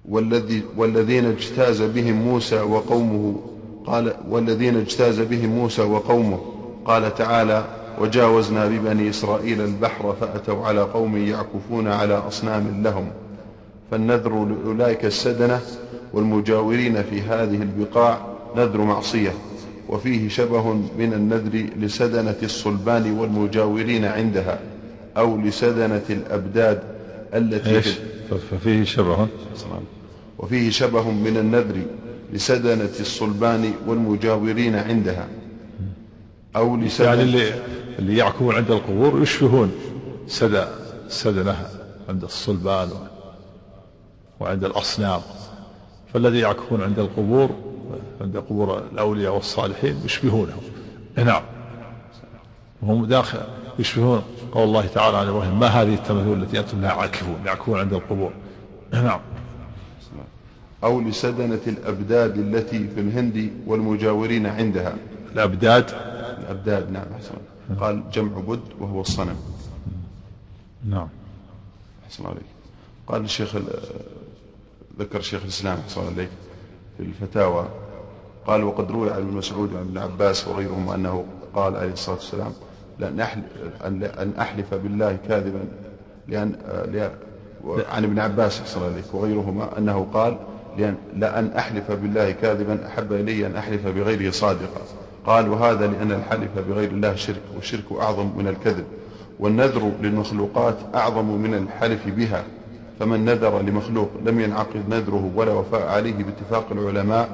والذي والذين اجتاز بهم موسى وقومه قال والذين اجتاز بهم موسى وقومه قال تعالى وجاوزنا ببني إسرائيل البحر فأتوا على قوم يعكفون على أصنام لهم فالنذر لأولئك السدنة والمجاورين في هذه البقاع نذر معصية وفيه شبه من النذر لسدنة الصلبان والمجاورين عندها أو لسدنة الأبداد التي إيش؟ ففيه شبه؟ وفيه شبه من النذر لسدنة الصلبان والمجاورين عندها أو لسدنة يعني اللي يعكفون عند القبور يشبهون سدى سدنة عند الصلبان وعند الأصنام. فالذي يعكفون عند القبور عند قبور الأولياء والصالحين يشبهونهم نعم. وهم داخل يشبهون قول الله تعالى عن إبراهيم ما هذه التماثيل التي أنتم لها عاكفون؟ يعكفون عند القبور. نعم. أو لسدنة الأبداد التي في الهند والمجاورين عندها. الأبداد؟ الأبداد نعم أحسن. قال جمع بد وهو الصنم. نعم. أحسن عليك. قال الشيخ ذكر شيخ الإسلام أحسن عليك في الفتاوى. قال وقد روي عن ابن مسعود وعن ابن عباس وغيرهم أنه قال عليه الصلاة والسلام لأن أحلف, أن أحلف بالله كاذبا لأن, لأن عن ابن عباس أحسن عليك وغيرهما أنه قال لأن, لأن أحلف بالله كاذبا أحب إلي أن أحلف بغيره صادقا. قال وهذا لأن الحلف بغير الله شرك والشرك أعظم من الكذب والنذر للمخلوقات أعظم من الحلف بها. فمن نذر لمخلوق لم ينعقد نذره ولا وفاء عليه باتفاق العلماء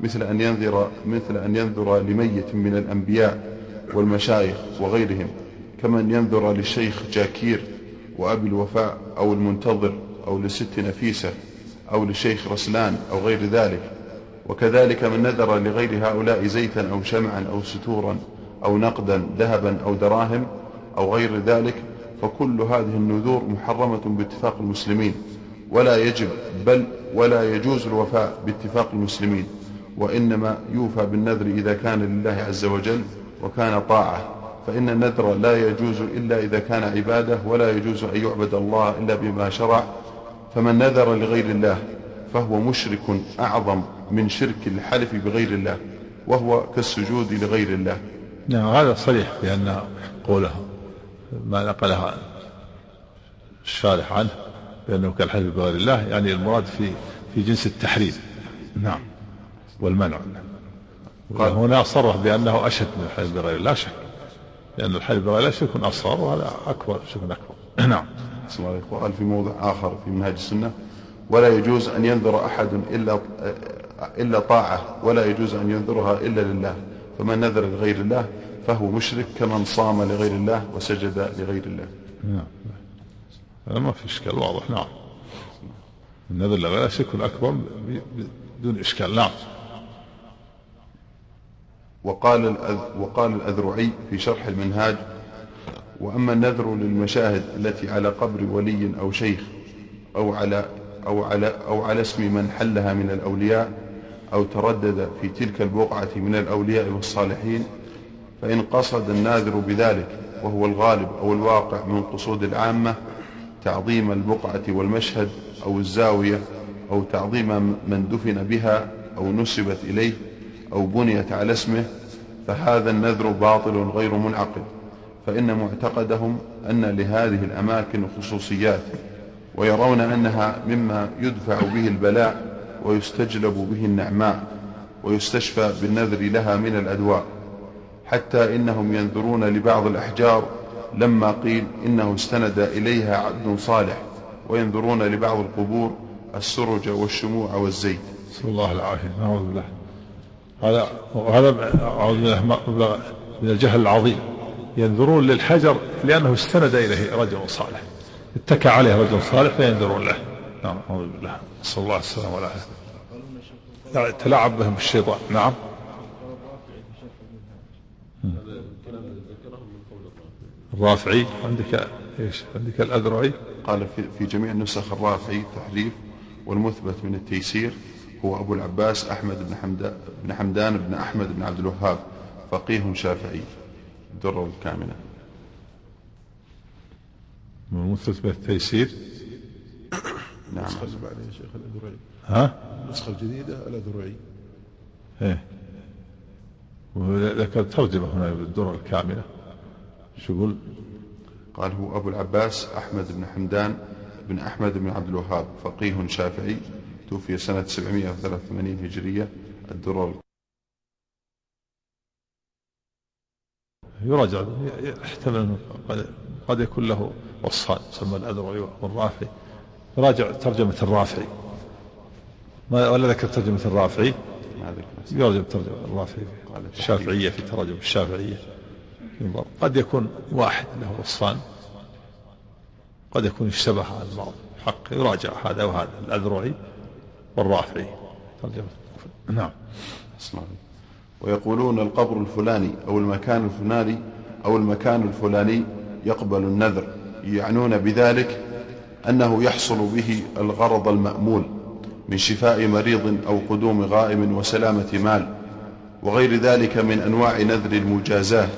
مثل أن ينذر مثل أن ينذر لميت من الأنبياء والمشايخ وغيرهم كمن ينذر للشيخ جاكير وأبي الوفاء أو المنتظر أو لست نفيسة أو للشيخ رسلان أو غير ذلك. وكذلك من نذر لغير هؤلاء زيتا أو شمعا أو ستورا أو نقدا ذهبا أو دراهم أو غير ذلك فكل هذه النذور محرمة باتفاق المسلمين ولا يجب بل ولا يجوز الوفاء باتفاق المسلمين وإنما يوفى بالنذر إذا كان لله عز وجل وكان طاعة فإن النذر لا يجوز إلا إذا كان عبادة ولا يجوز أن يعبد الله إلا بما شرع فمن نذر لغير الله فهو مشرك أعظم من شرك الحلف بغير الله وهو كالسجود لغير الله. نعم هذا صريح بأن قوله ما نقلها الشارح عنه بأنه كالحلف بغير الله يعني المراد في في جنس التحريم. نعم والمنع. قال هنا صرح بأنه أشد من الحلف بغير الله شك. لأن الحلف بغير الله شرك أصغر وهذا أكبر شرك أكبر. نعم. وقال في موضع آخر في منهاج السنة ولا يجوز أن ينذر أحد إلا إلا طاعة ولا يجوز أن ينذرها إلا لله. فمن نذر لغير الله فهو مشرك كمن صام لغير الله وسجد لغير الله. نعم. هذا ما في إشكال واضح. نعم. النذر لغير شرك أكبر بدون إشكال. نعم. وقال وقال الأذرعي في شرح المنهاج وأما النذر للمشاهد التي على قبر ولي أو شيخ أو على أو على أو على اسم من حلها من الأولياء أو تردد في تلك البقعة من الأولياء والصالحين فإن قصد الناذر بذلك وهو الغالب أو الواقع من قصود العامة تعظيم البقعة والمشهد أو الزاوية أو تعظيم من دفن بها أو نسبت إليه أو بنيت على اسمه فهذا النذر باطل غير منعقد فإن معتقدهم أن لهذه الأماكن خصوصيات ويرون أنها مما يدفع به البلاء ويستجلب به النعماء ويستشفى بالنذر لها من الأدواء. حتى إنهم ينذرون لبعض الأحجار لما قيل إنه استند إليها عبد صالح وينذرون لبعض القبور السرج والشموع والزيت. نسأل الله العافية. نعوذ بالله. هذا وهذا أعوذ بالله من الجهل العظيم. ينذرون للحجر لأنه استند إليه رجل صالح. اتكى عليه رجل صالح فينذرون له. نعم أعوذ بالله. نسأل الله السلامة والعافية. تلاعب بهم الشيطان. نعم. الرافعي عندك إيش؟ عندك الأذرعي؟ قال في, في جميع النسخ الرافعي تحريف والمثبت من التيسير هو أبو العباس أحمد بن حمدان بن حمدان بن أحمد بن عبد الوهاب فقيه شافعي الدره الكامله المثبت من التيسير. نعم. النسخة اللي بعدها يا شيخ الأذرعي ها؟ النسخة الجديدة الأذرعي إيه. وذكر ترجمة هنا بالدرة الكاملة. شو يقول؟ قال هو أبو العباس أحمد بن حمدان بن أحمد بن عبد الوهاب فقيه شافعي توفي سنة 783 هجرية الدرر. يراجع يحتمل أنه قد, قد يكون له وصفان يسمى الأذرعي والرافعي يراجع ترجمة الرافعي. ما ولا ذكر ترجمة الرافعي؟ يراجع ترجمة الرافعي. الشافعية في تراجم الشافعية. ينظر. قد يكون واحد له وصفان قد يكون اشتبه على البعض. حق يراجع هذا وهذا. الأذرعي والرافعي. ترجمة. نعم. ويقولون القبر الفلاني أو المكان الفلاني أو المكان الفلاني يقبل النذر. يعنون بذلك أنه يحصل به الغرض المأمول من شفاء مريض أو قدوم غائم وسلامة مال وغير ذلك من أنواع نذر المجازاة.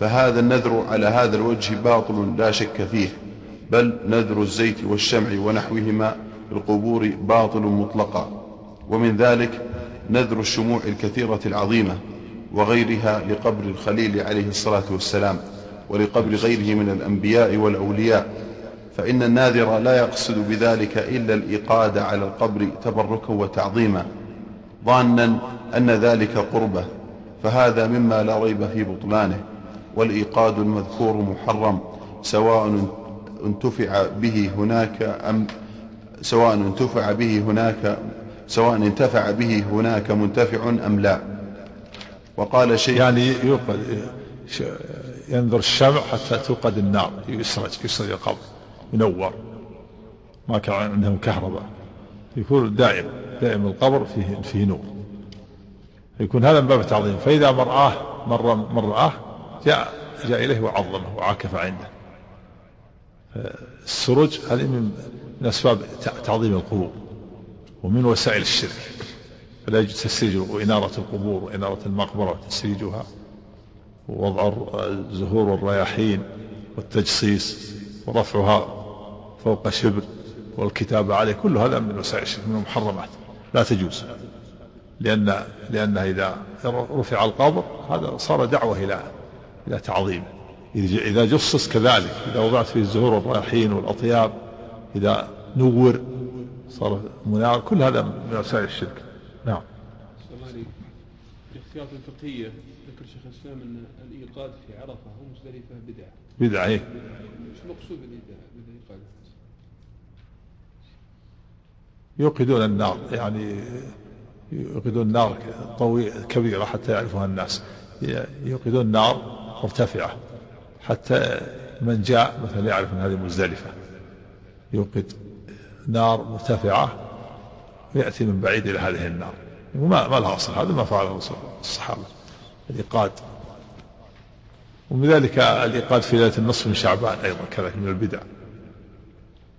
فهذا النذر على هذا الوجه باطل لا شك فيه بل نذر الزيت والشمع ونحوهما القبور باطل مطلقا. ومن ذلك نذر الشموع الكثيرة العظيمة وغيرها لقبر الخليل عليه الصلاة والسلام. ولقبر غيره من الأنبياء والأولياء فإن الناذر لا يقصد بذلك إلا الإيقاد على القبر تبركا وتعظيما ظانا أن ذلك قربة فهذا مما لا ريب في بطلانه والإيقاد المذكور محرم سواء انتفع به هناك أم سواء انتفع به هناك سواء انتفع به هناك منتفع أم لا. وقال شيء يعني ينظر الشمع حتى توقد النار. يسرج يسرج القبر. ينور. ما كان عندهم كهرباء. يكون دائم دائم القبر فيه فيه نور. يكون هذا من باب التعظيم. فإذا مرآه مر من رآه جاء جاء إليه وعظمه وعاكف عنده. السرج هذه من من أسباب تعظيم القبور ومن وسائل الشرك. فلا يجوز تسريج وإنارة القبور وإنارة المقبرة وتسريجها. ووضع الزهور والرياحين والتجصيص ورفعها فوق شبر والكتابة عليه كل هذا من وسائل الشرك من المحرمات. لا تجوز لأن لأنها إذا رفع القبر هذا صار دعوة إلى إلى تعظيمه إذا جصص كذلك إذا وضعت فيه الزهور والرياحين والأطياب إذا نور صار منار كل هذا من وسائل الشرك. نعم. الاحتياط الفقهية ذكر شيخ الإسلام أن الإيقاد في عرفة ومزدلفة بدعة. بدعة إيه. إيش المقصود بالإيقاد؟ يوقدون النار يعني يوقدون نار كبيرة حتى يعرفها الناس. يوقدون نار مرتفعة حتى من جاء مثلا يعرف أن هذه مزدلفة. يوقد نار مرتفعة ويأتي من بعيد إلى هذه النار. وما ما لها أصل هذا ما فعله الصحابة. الإيقاد. ومن ذلك الإيقاد في ليلة النصف من شعبان أيضا كذلك من البدع.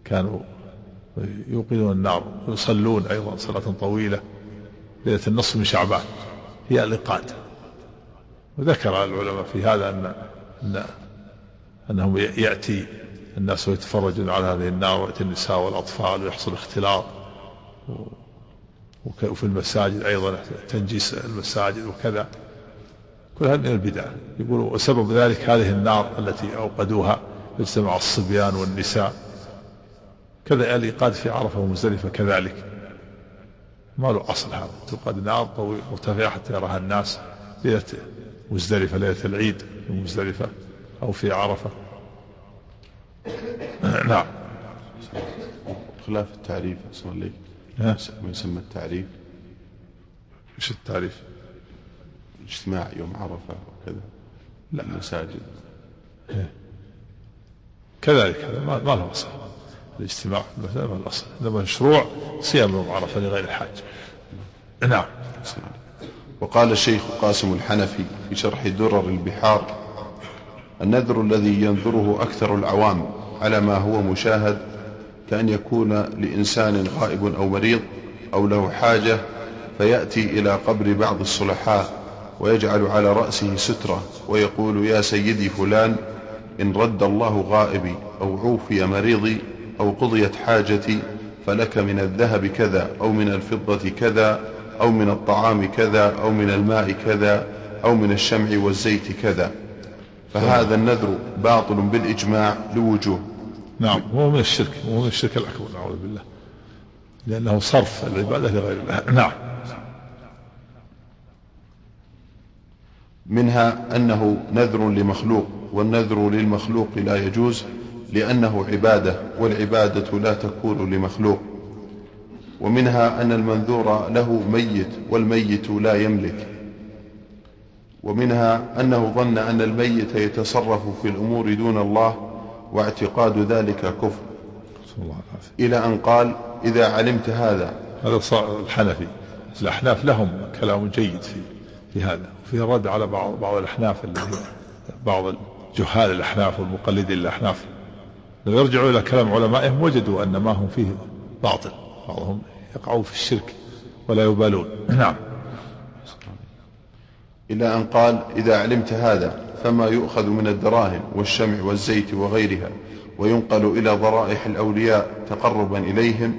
كانوا يوقدون النار ويصلون أيضا صلاة طويلة ليلة النصف من شعبان. هي الإيقاد. وذكر العلماء في هذا أن أن أنهم يأتي الناس ويتفرجون على هذه النار ويأتي النساء والأطفال ويحصل اختلاط. وفي المساجد أيضا تنجيس المساجد وكذا. كل هذا من البدع. يقول وسبب ذلك هذه النار التي أوقدوها يجتمع الصبيان والنساء. كذا الإيقاد في عرفة ومزدلفة كذلك. ما له أصل هذا. تقاد نار مرتفعة حتى يراها الناس. ليلة مزدلفة ليلة العيد في مزدلفة أو في عرفة. نعم. خلاف التعريف الله ها؟ ما يسمى التعريف. إيش التعريف؟ الاجتماع يوم عرفة وكذا لا. المساجد. كذلك هذا ما, ما له أصل. الاجتماع في المساجد ما له أصل. إنما مشروع صيام يوم عرفة لغير الحاج. نعم. وقال الشيخ قاسم الحنفي في شرح درر البحار النذر الذي ينذره أكثر العوام على ما هو مشاهد كأن يكون لإنسان غائب أو مريض أو له حاجة فيأتي إلى قبر بعض الصلحاء ويجعل على رأسه سترة ويقول يا سيدي فلان إن رد الله غائبي أو عوفي مريضي أو قضيت حاجتي فلك من الذهب كذا أو من الفضة كذا أو من الطعام كذا أو من الماء كذا أو من الشمع والزيت كذا. فهذا النذر باطل بالإجماع لوجوه. نعم هو من الشرك هو من الشرك الأكبر نعوذ بالله. لأنه صرف العبادة لغير الله. نعم. منها أنه نذر لمخلوق والنذر للمخلوق لا يجوز لأنه عبادة والعبادة لا تكون لمخلوق. ومنها أن المنذور له ميت والميت لا يملك. ومنها أنه ظن أن الميت يتصرف في الأمور دون الله واعتقاد ذلك كفر. إلى أن قال إذا علمت هذا هذا الحنفي. الأحناف لهم كلام جيد في في هذا. وفيه رد على بعض بعض الأحناف الذين بعض جهال الأحناف والمقلدين الأحناف. لو يرجعوا إلى كلام علمائهم وجدوا أن ما هم فيه باطل. بعضهم يقعون في الشرك ولا يبالون. نعم. إلى أن قال إذا علمت هذا فما يؤخذ من الدراهم والشمع والزيت وغيرها وينقل إلى ضرائح الأولياء تقربا إليهم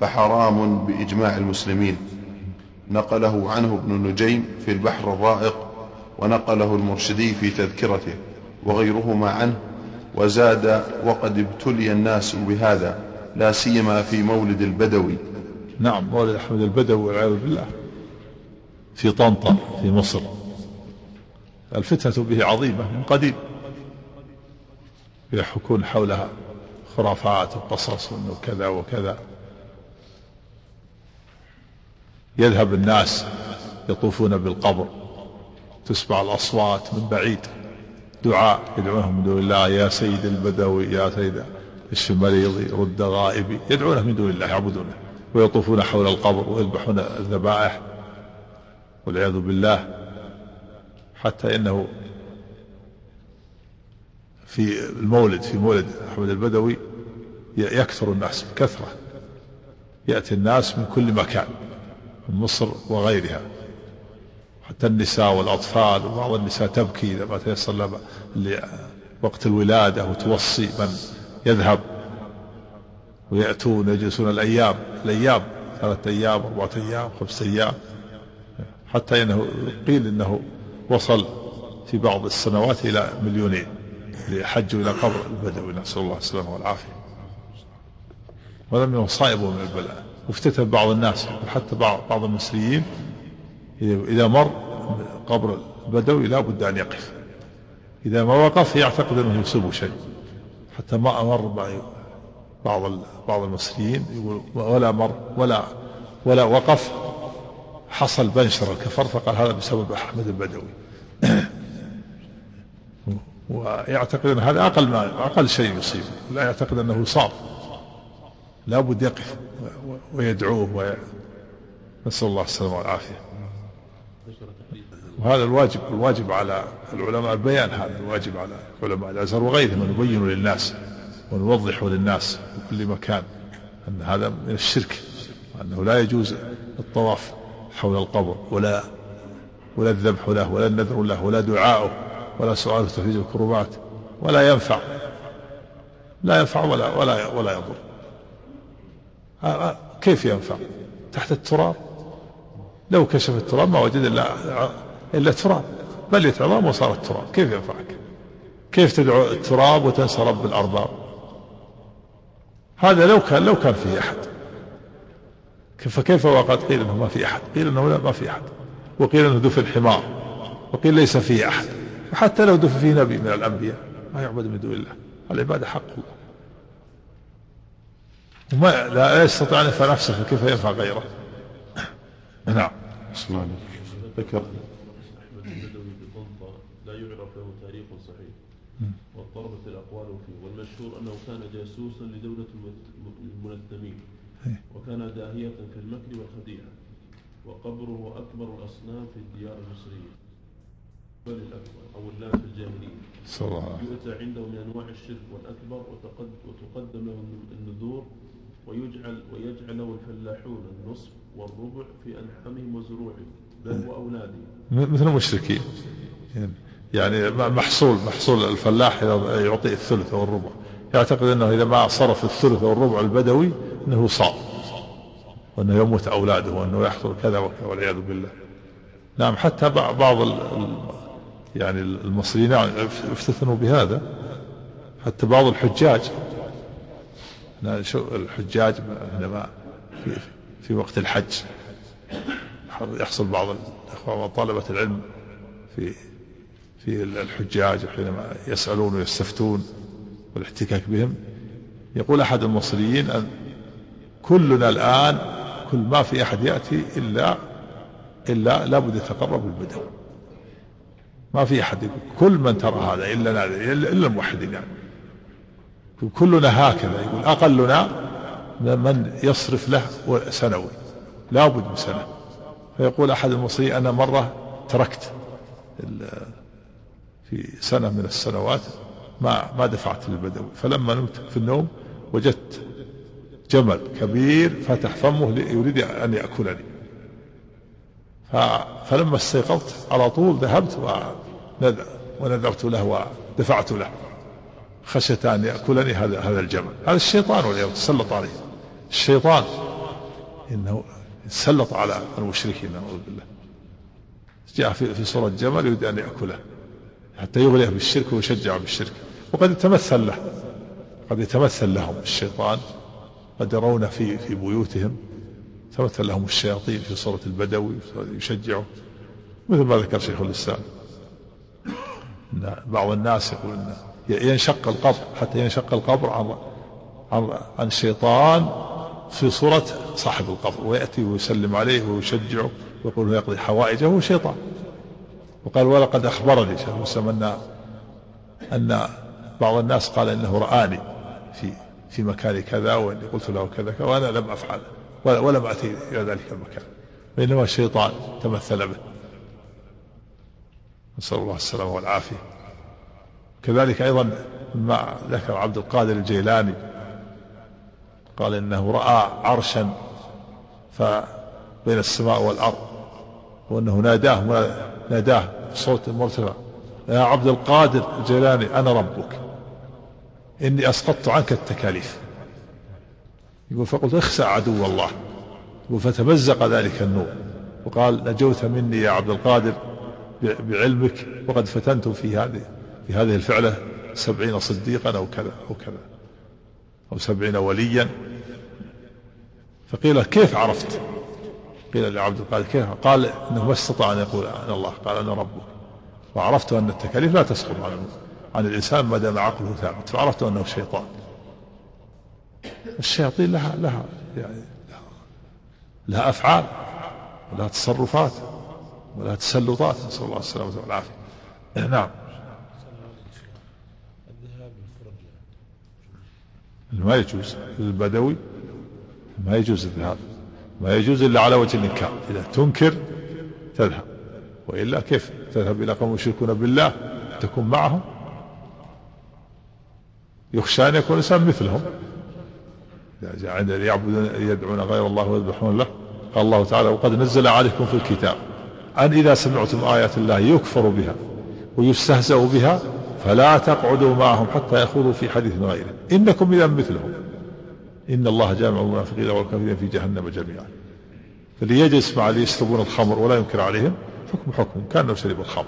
فحرام بإجماع المسلمين. نقله عنه ابن نجيم في البحر الرائق ونقله المرشدي في تذكرته وغيرهما عنه وزاد وقد ابتلي الناس بهذا لا سيما في مولد البدوي. نعم مولد أحمد البدوي والعياذ بالله. في طنطا في مصر. الفتنة به عظيمة من قديم. يحكون حولها خرافات وقصص وإنه كذا وكذا. يذهب الناس يطوفون بالقبر تسمع الأصوات من بعيد دعاء يدعونهم من دون الله يا سيد البدوي يا سيد اشف مريضي رد غائبي. يدعونه من دون الله يعبدونه ويطوفون حول القبر ويذبحون الذبائح والعياذ بالله. حتى إنه في المولد في مولد أحمد البدوي يكثر الناس بكثرة يأتي الناس من كل مكان. من مصر وغيرها. حتى النساء والأطفال وبعض النساء تبكي إذا ما تيسر لها وقت الولادة وتوصي من يذهب ويأتون يجلسون الأيام. الأيام ثلاثة أيام أربعة أيام خمسة أيام. حتى إنه قيل إنه وصل في بعض السنوات إلى مليونين لحجوا إلى قبر البدوي. نسأل الله السلامة والعافية. وهذا من المصائب ومن البلاء. وافتتن بعض الناس حتى بعض بعض المصريين. إذا مر قبر البدوي لا بد أن يقف. إذا ما وقف يعتقد أنه يصيبه شيء. حتى ما أمر بعض بعض المصريين يقول ولا مر ولا ولا وقف. حصل بنشر الكفر فقال هذا بسبب أحمد البدوي. ويعتقد أن هذا أقل ما أقل شيء يصيبه لا يعتقد أنه يصاب لابد يقف ويدعوه وي... نسأل الله السلامة والعافية. وهذا الواجب الواجب على العلماء البيان هذا الواجب على علماء الأزهر وغيرهم أن نبين للناس ونوضح للناس في كل مكان أن هذا من الشرك وأنه لا يجوز الطواف حول القبر ولا ولا الذبح له ولا النذر له ولا دعاؤه ولا سؤال تفريج الكربات ولا ينفع. لا ينفع ولا ولا ولا يضر. كيف ينفع؟ تحت التراب؟ لو كشف التراب ما وجد إلا إلا تراب بل عظام وصار التراب. كيف ينفعك؟ كيف تدعو التراب وتنسى رب الارباب هذا لو كان لو كان فيه أحد. فكيف وقد قيل إنه ما في أحد. قيل إنه لا ما في أحد. وقيل إنه دفن حمار وقيل ليس فيه أحد. وحتى لو دفن فيه نبي من الأنبياء ما يعبد من دون الله. العبادة حق الله. وما لا يستطيع أن ينفع نفسه فكيف ينفع غيره؟ نعم. الله. ذكر. أحمد البدوي بطنطا لا يعرف له تاريخ صحيح. واضطربت الأقوال فيه. والمشهور أنه كان جاسوسا لدولة المت- المنظمين وكان داهية في المكر والخديعة. وقبره أكبر الأصنام في الديار المصرية. بل الأكبر أو اللام في الجاهلية. صلى الله عليه وسلم. يؤتى عنده من أنواع الشرك والأكبر وتقد وتقدم له النذور ويجعل ويجعل له الفلاحون النصف والربع في أنعامهم وزروعهم بل وأولادهم مثل المشركين. يعني محصول محصول الفلاح إذا يعطي الثلث أو الربع يعتقد أنه إذا ما صرف الثلث أو الربع البدوي أنه صار وأنه يموت أولاده وأنه يحصل كذا وكذا والعياذ بالله. نعم حتى بع- بعض يعني المصريين افتتنوا بهذا. حتى بعض الحجاج الحجاج عندما في, في وقت الحج يحصل بعض الاخوان وطلبة العلم في في الحجاج حينما يسألون ويستفتون والاحتكاك بهم يقول أحد المصريين أن كلنا الآن كل ما في أحد يأتي إلا إلا لابد يتقرب بالبدو ما في أحد يقول كل من ترى هذا إلا إلا الموحدين يعني. كلنا هكذا يقول أقلنا من يصرف له سنوي لابد من سنة. فيقول أحد المصريين أنا مرة تركت في سنة من السنوات ما ما دفعت للبدوي. فلما نمت في النوم وجدت جمل كبير فتح فمه يريد أن يأكلني. ف- فلما استيقظت على طول ذهبت ونذ- ونذرت له ودفعت له. خشية أن يأكلني هذا هذا الجمل. هذا الشيطان والعياذ تسلط عليه. الشيطان. إنه تسلط على المشركين نعوذ بالله. جاء في في صورة جمل يريد أن يأكله. حتى يغريه بالشرك ويشجعه بالشرك. وقد يتمثل له. قد يتمثل لهم الشيطان. قد يرون في في بيوتهم. تمثل لهم الشياطين في صورة البدوي يشجعه. مثل ما ذكر شيخ الإسلام. بعض الناس يقول إن ينشق القبر حتى ينشق القبر عن عن عن الشيطان في صورة صاحب القبر ويأتي ويسلم عليه ويشجعه ويقول له يقضي حوائجه هو شيطان. وقال ولقد أخبرني شيخ الإسلام أن أن بعض الناس قال إنه رآني في في مكان كذا وإني قلت له كذا وأنا لم أفعل ولم أتي إلى ذلك المكان. بينما الشيطان تمثل به. نسأل الله السلامة والعافية. كذلك أيضا ما ذكر عبد القادر الجيلاني قال إنه رأى عرشا فبين السماء والأرض وأنه ناداه ناداه بصوت مرتفع. يا عبد القادر الجيلاني أنا ربك إني أسقطت عنك التكاليف. يقول فقلت اخسع عدو الله. يقول فتمزق ذلك النور. وقال نجوت مني يا عبد القادر بعلمك وقد فتنت في هذه في هذه الفعلة سبعين صديقا أو كذا أو كذا أو سبعين وليا. فقيل كيف عرفت؟ قيل لعبد القادر كيف؟ قال إنه ما استطاع أن يقول أنا الله قال أنا ربك. وعرفت أن التكاليف لا تسقط عن عن الإنسان ما دام عقله ثابت فعرفت أنه شيطان. الشياطين لها لها يعني لها, أفعال ولها تصرفات ولها تسلطات. نسأل الله السلامة والعافية. نعم. ما يجوز. البدوي ما يجوز الذهاب ما يجوز إلا على وجه الإنكار. إذا تنكر تذهب وإلا كيف؟ تذهب إلى قوم يشركون بالله تكون معهم. يخشى أن يكون الإنسان مثلهم. عند يعبدون يدعون غير الله ويذبحون له قال الله تعالى وقد نزل عليكم في الكتاب أن إذا سمعتم آيات الله يكفر بها ويستهزأ بها فلا تقعدوا معهم حتى يخوضوا في حديث غيره. إنكم إذا مثلهم. إن الله جامع المنافقين والكافرين في جهنم جميعا. فاللي يجلس مع اللي يشربون الخمر ولا ينكر عليهم حكم حكم كأنه شرب الخمر.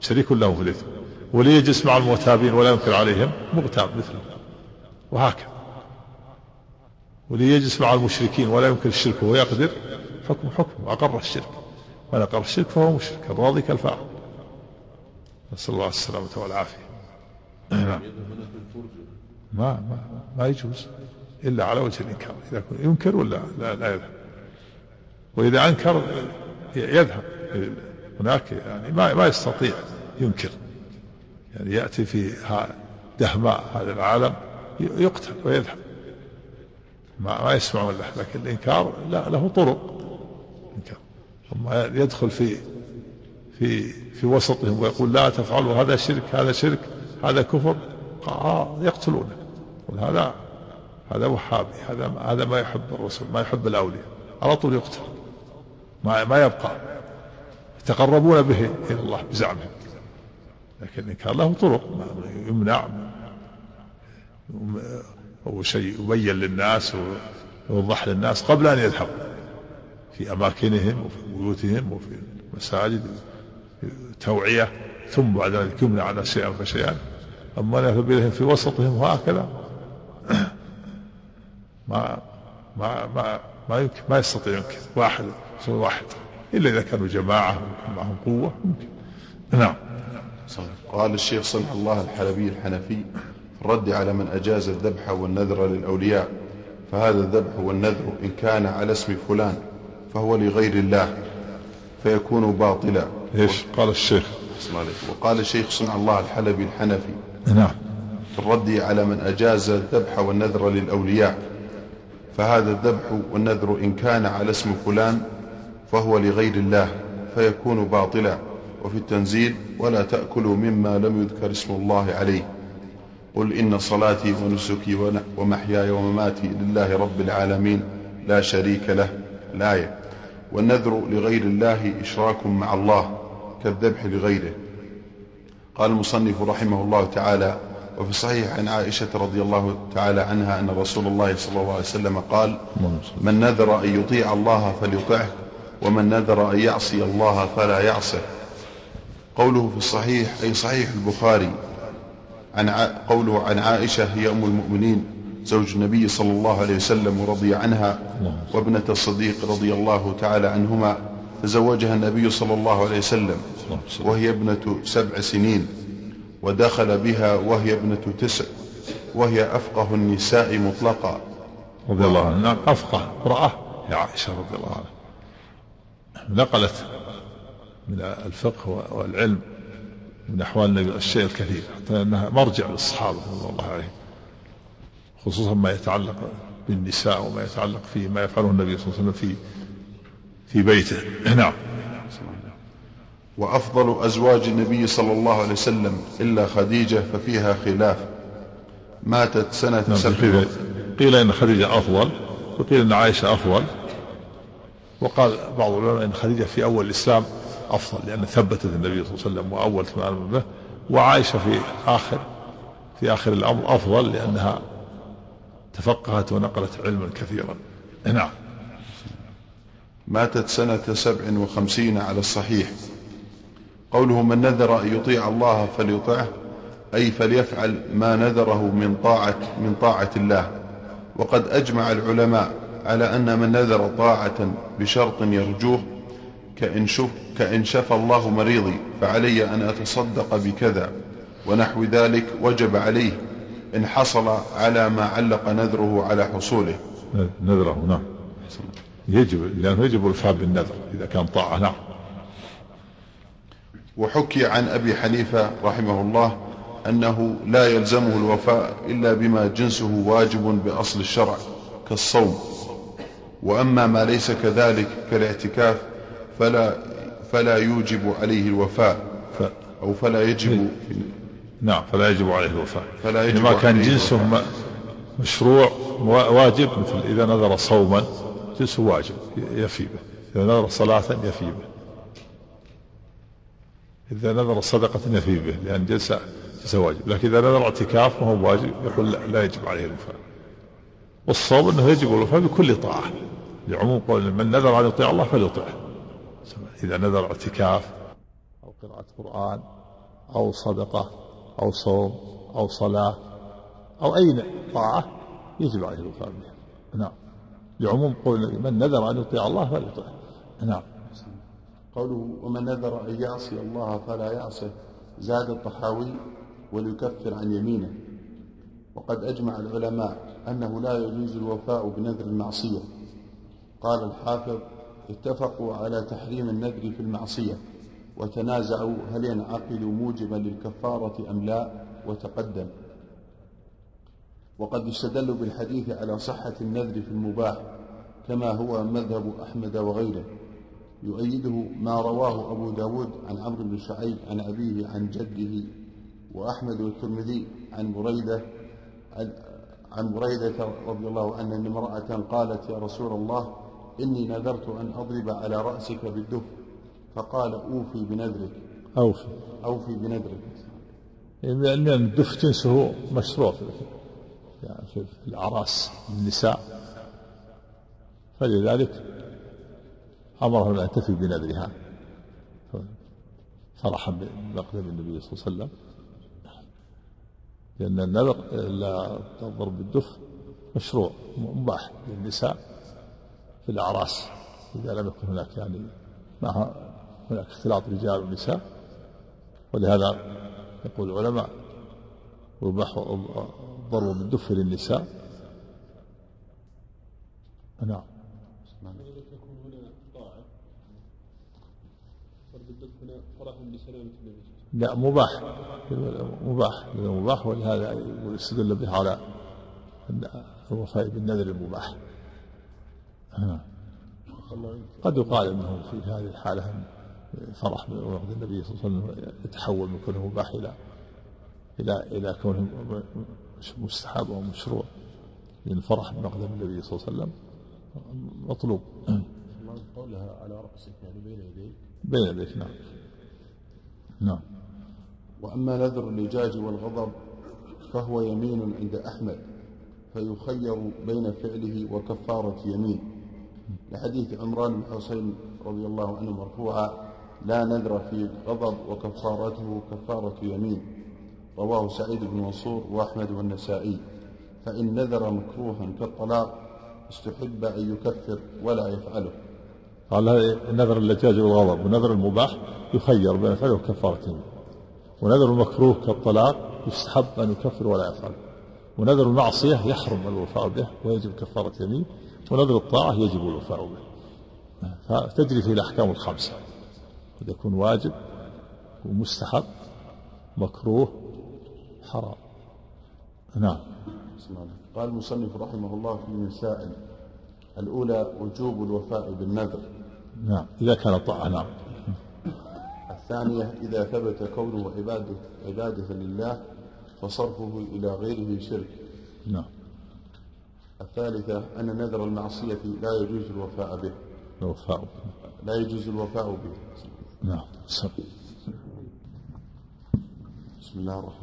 شريك له في الإثم. واللي يجلس مع المغتابين ولا ينكر عليهم مغتاب مثله وهكذا. وليجلس مع المشركين ولا يمكن الشرك وهو يقدر حكم حكم. أقر الشرك. من أقر الشرك فهو مشرك. الراضي كالفاعل نسأل الله السلامة والعافية نعم يذهب هناك الفرجة ما ما ما يجوز إلا على وجه الإنكار. إذا ينكر ولا لا, لا يذهب. وإذا أنكر يذهب. هناك يعني ما ما يستطيع ينكر. يعني يأتي في دهماء هذا العالم يقتل ويذهب. ما, ما يسمعون له لكن الإنكار لا له طرق. إنكار. أما يدخل في في في وسطهم ويقول لا تفعلوا هذا شرك هذا شرك. هذا كفر؟ آه يقتلونه. يقول هذا هذا وهابي هذا هذا ما يحب الرسول ما يحب الأولياء. على طول يقتل. ما ما يبقى. يتقربون به إلى الله بزعمهم. لكن كان له طرق يمنع. أو شيء يبين للناس ويوضح للناس قبل أن يذهبوا في أماكنهم وفي بيوتهم وفي المساجد توعية. ثم بعد ذلك يمنع على شيئا فشيئا أما يذهب إليهم في وسطهم وهكذا ما ما ما ما يمكن ما يستطيع يمكن. واحد رسول واحد. إلا إذا كانوا جماعة معهم قوة ممكن. نعم. صحيح. قال الشيخ صنع الله الحلبي الحنفي في الرد على من أجاز الذبح والنذر للأولياء. فهذا الذبح والنذر إن كان على اسم فلان فهو لغير الله فيكون باطلا. إيش؟ قال الشيخ. وقال الشيخ صنع الله الحلبي الحنفي نعم. في الرد على من أجاز الذبح والنذر للأولياء فهذا الذبح والنذر إن كان على اسم فلان فهو لغير الله فيكون باطلا وفي التنزيل ولا تأكلوا مما لم يذكر اسم الله عليه. قل إن صلاتي ونسكي ون- ومحياي ومماتي لله رب العالمين لا شريك له الآية والنذر لغير الله إشراك مع الله. كالذبح لغيره قال المصنف رحمه الله تعالى وفي الصحيح عن عائشة رضي الله تعالى عنها أن رسول الله صلى الله عليه وسلم قال من نذر أن يطيع الله فليطعه ومن نذر أن يعصي الله فلا يعصه قوله في الصحيح أي صحيح البخاري عن. قوله عن عائشة هي أم المؤمنين زوج النبي صلى الله عليه وسلم ورضي عنها وابنة الصديق رضي الله تعالى عنهما تزوجها النبي صلى الله عليه وسلم وهي ابنة سبع سنين ودخل بها وهي ابنة تسع وهي أفقه النساء مطلقا. رضي الله عنه نعم أفقه امرأة. يا عائشة رضي الله عنها. نقلت من الفقه والعلم من أحوال النبي الشيء الكثير حتى أنها مرجع للصحابة رضي الله عليهم خصوصا ما يتعلق بالنساء وما يتعلق في ما يفعله النبي صلى الله عليه وسلم في في بيته. نعم. وأفضل أزواج النبي صلى الله عليه وسلم إلا خديجة ففيها خلاف. ماتت سنة نعم سبع قيل, إن خديجة أفضل وقيل إن عائشة أفضل. وقال بعض العلماء إن خديجة في أول الإسلام أفضل لأن ثبتت النبي صلى الله عليه وسلم وأول من امن به. وعائشة في آخر في آخر الأمر أفضل لأنها تفقهت ونقلت علما كثيرا. نعم. ماتت سنة سبع وخمسين على الصحيح. قوله من نذر أن يطيع الله فليطعه أي فليفعل ما نذره من طاعة من طاعة الله. وقد أجمع العلماء على أن من نذر طاعة بشرط يرجوه كإن, شف كإن شفى الله مريضي فعلي أن أتصدق بكذا. ونحو ذلك وجب عليه إن حصل على ما علق نذره على حصوله. نذره نعم. يجب لأنه يجب الوفاء بالنذر إذا كان طاعة نعم. وحكي عن أبي حنيفة رحمه الله أنه لا يلزمه الوفاء إلا بما جنسه واجب بأصل الشرع كالصوم. وأما ما ليس كذلك كالاعتكاف فلا فلا يوجب عليه الوفاء. أو فلا يجب نعم فلا يجب عليه الوفاء. فلا يجب ما كان جنسه مشروع وا- واجب مثل إذا نذر صوما جنسه واجب يفي به. إذا نذر صلاة يفي به. إذا نذر صدقة يفي به لأن جنسه جنسه واجب. لكن إذا نذر اعتكاف ما هو واجب يقول لا, يجب عليه الوفاء. والصوم أنه يجب الوفاء بكل طاعة. لعموم قول من نذر أن يطيع الله فليطيعه إذا نذر اعتكاف أو قراءة قرآن أو صدقة أو صوم أو صلاة أو أي طاعة يجب عليه الوفاء بها. نعم. لعموم قول من نذر أن يطيع الله فليطيعه نعم. قوله ومن نذر أن يعصي الله فلا يعصه زاد الطحاوي وليكفر عن يمينه. وقد أجمع العلماء أنه لا يجوز الوفاء بنذر المعصية. قال الحافظ اتفقوا على تحريم النذر في المعصية وتنازعوا هل ينعقد موجبا للكفارة أم لا؟ وتقدم وقد استدلوا بالحديث على صحة النذر في المباح كما هو مذهب أحمد وغيره. يؤيده ما رواه أبو داود عن عمرو بن شعيب عن أبيه عن جده وأحمد والترمذي عن بريدة عن بريدة رضي الله عنه أن امرأة قالت يا رسول الله إني نذرت أن أضرب على رأسك بالدف فقال أوفي بنذرك. أوفي. أوفي بنذرك. لأن الدف جنسه مشروع. في في الأعراس النساء. فلذلك أمرهم أن تفي بنذرها. فرحا بمقدم النبي صلى الله عليه وسلم. لأن النذر لا الضرب بالدف مشروع مباح للنساء في الأعراس. إذا لم يكن هناك يعني ما هناك اختلاط رجال ونساء. ولهذا يقول العلماء يباح للنساء نعم ضرب هنا فرحا بسلامة النبي لا مباح. مباح. مباح ولهذا يستدل به على الوفاء بالنذر المباح قد يقال أنه في هذه الحالة فرح بوعد النبي صلى الله عليه وسلم يتحول من كونه مباح إلى إلى إلى كونه مستحب أو مشروع لأن الفرح بمقدم النبي صلى الله عليه وسلم مطلوب. قولها على رأسك يعني بين يديك. بين يديك نعم. نعم. وأما نذر اللجاج والغضب فهو يمين عند أحمد فيخير بين فعله وكفارة يمين. لحديث عمران بن حسين رضي الله عنه مرفوعا لا نذر في غضب وكفارته كفارة يمين. رواه سعيد بن منصور وأحمد والنسائي. فإن نذر مكروها كالطلاق استحب أن يكفر ولا يفعله. قال هذا نذر اللجاج والغضب ونذر المباح يخير بين فعله وكفارة يمين ونذر المكروه كالطلاق يستحب أن يكفر ولا يفعل. ونذر المعصية يحرم الوفاء به ويجب كفارة يمين. ونذر الطاعة يجب الوفاء به. فتجري فيه الأحكام الخمسة. قد يكون واجب ومستحب مكروه حرام. نعم. قال المصنف رحمه الله في مسائل الأولى وجوب الوفاء بالنذر. نعم. إذا كان طاعة نعم. الثانية إذا ثبت كونه عبادة, عبادة لله فصرفه إلى غيره شرك. نعم. الثالثة أن نذر المعصية لا يجوز الوفاء به. الوفاء. لا يجوز الوفاء به. نعم. بسم الله الرحمن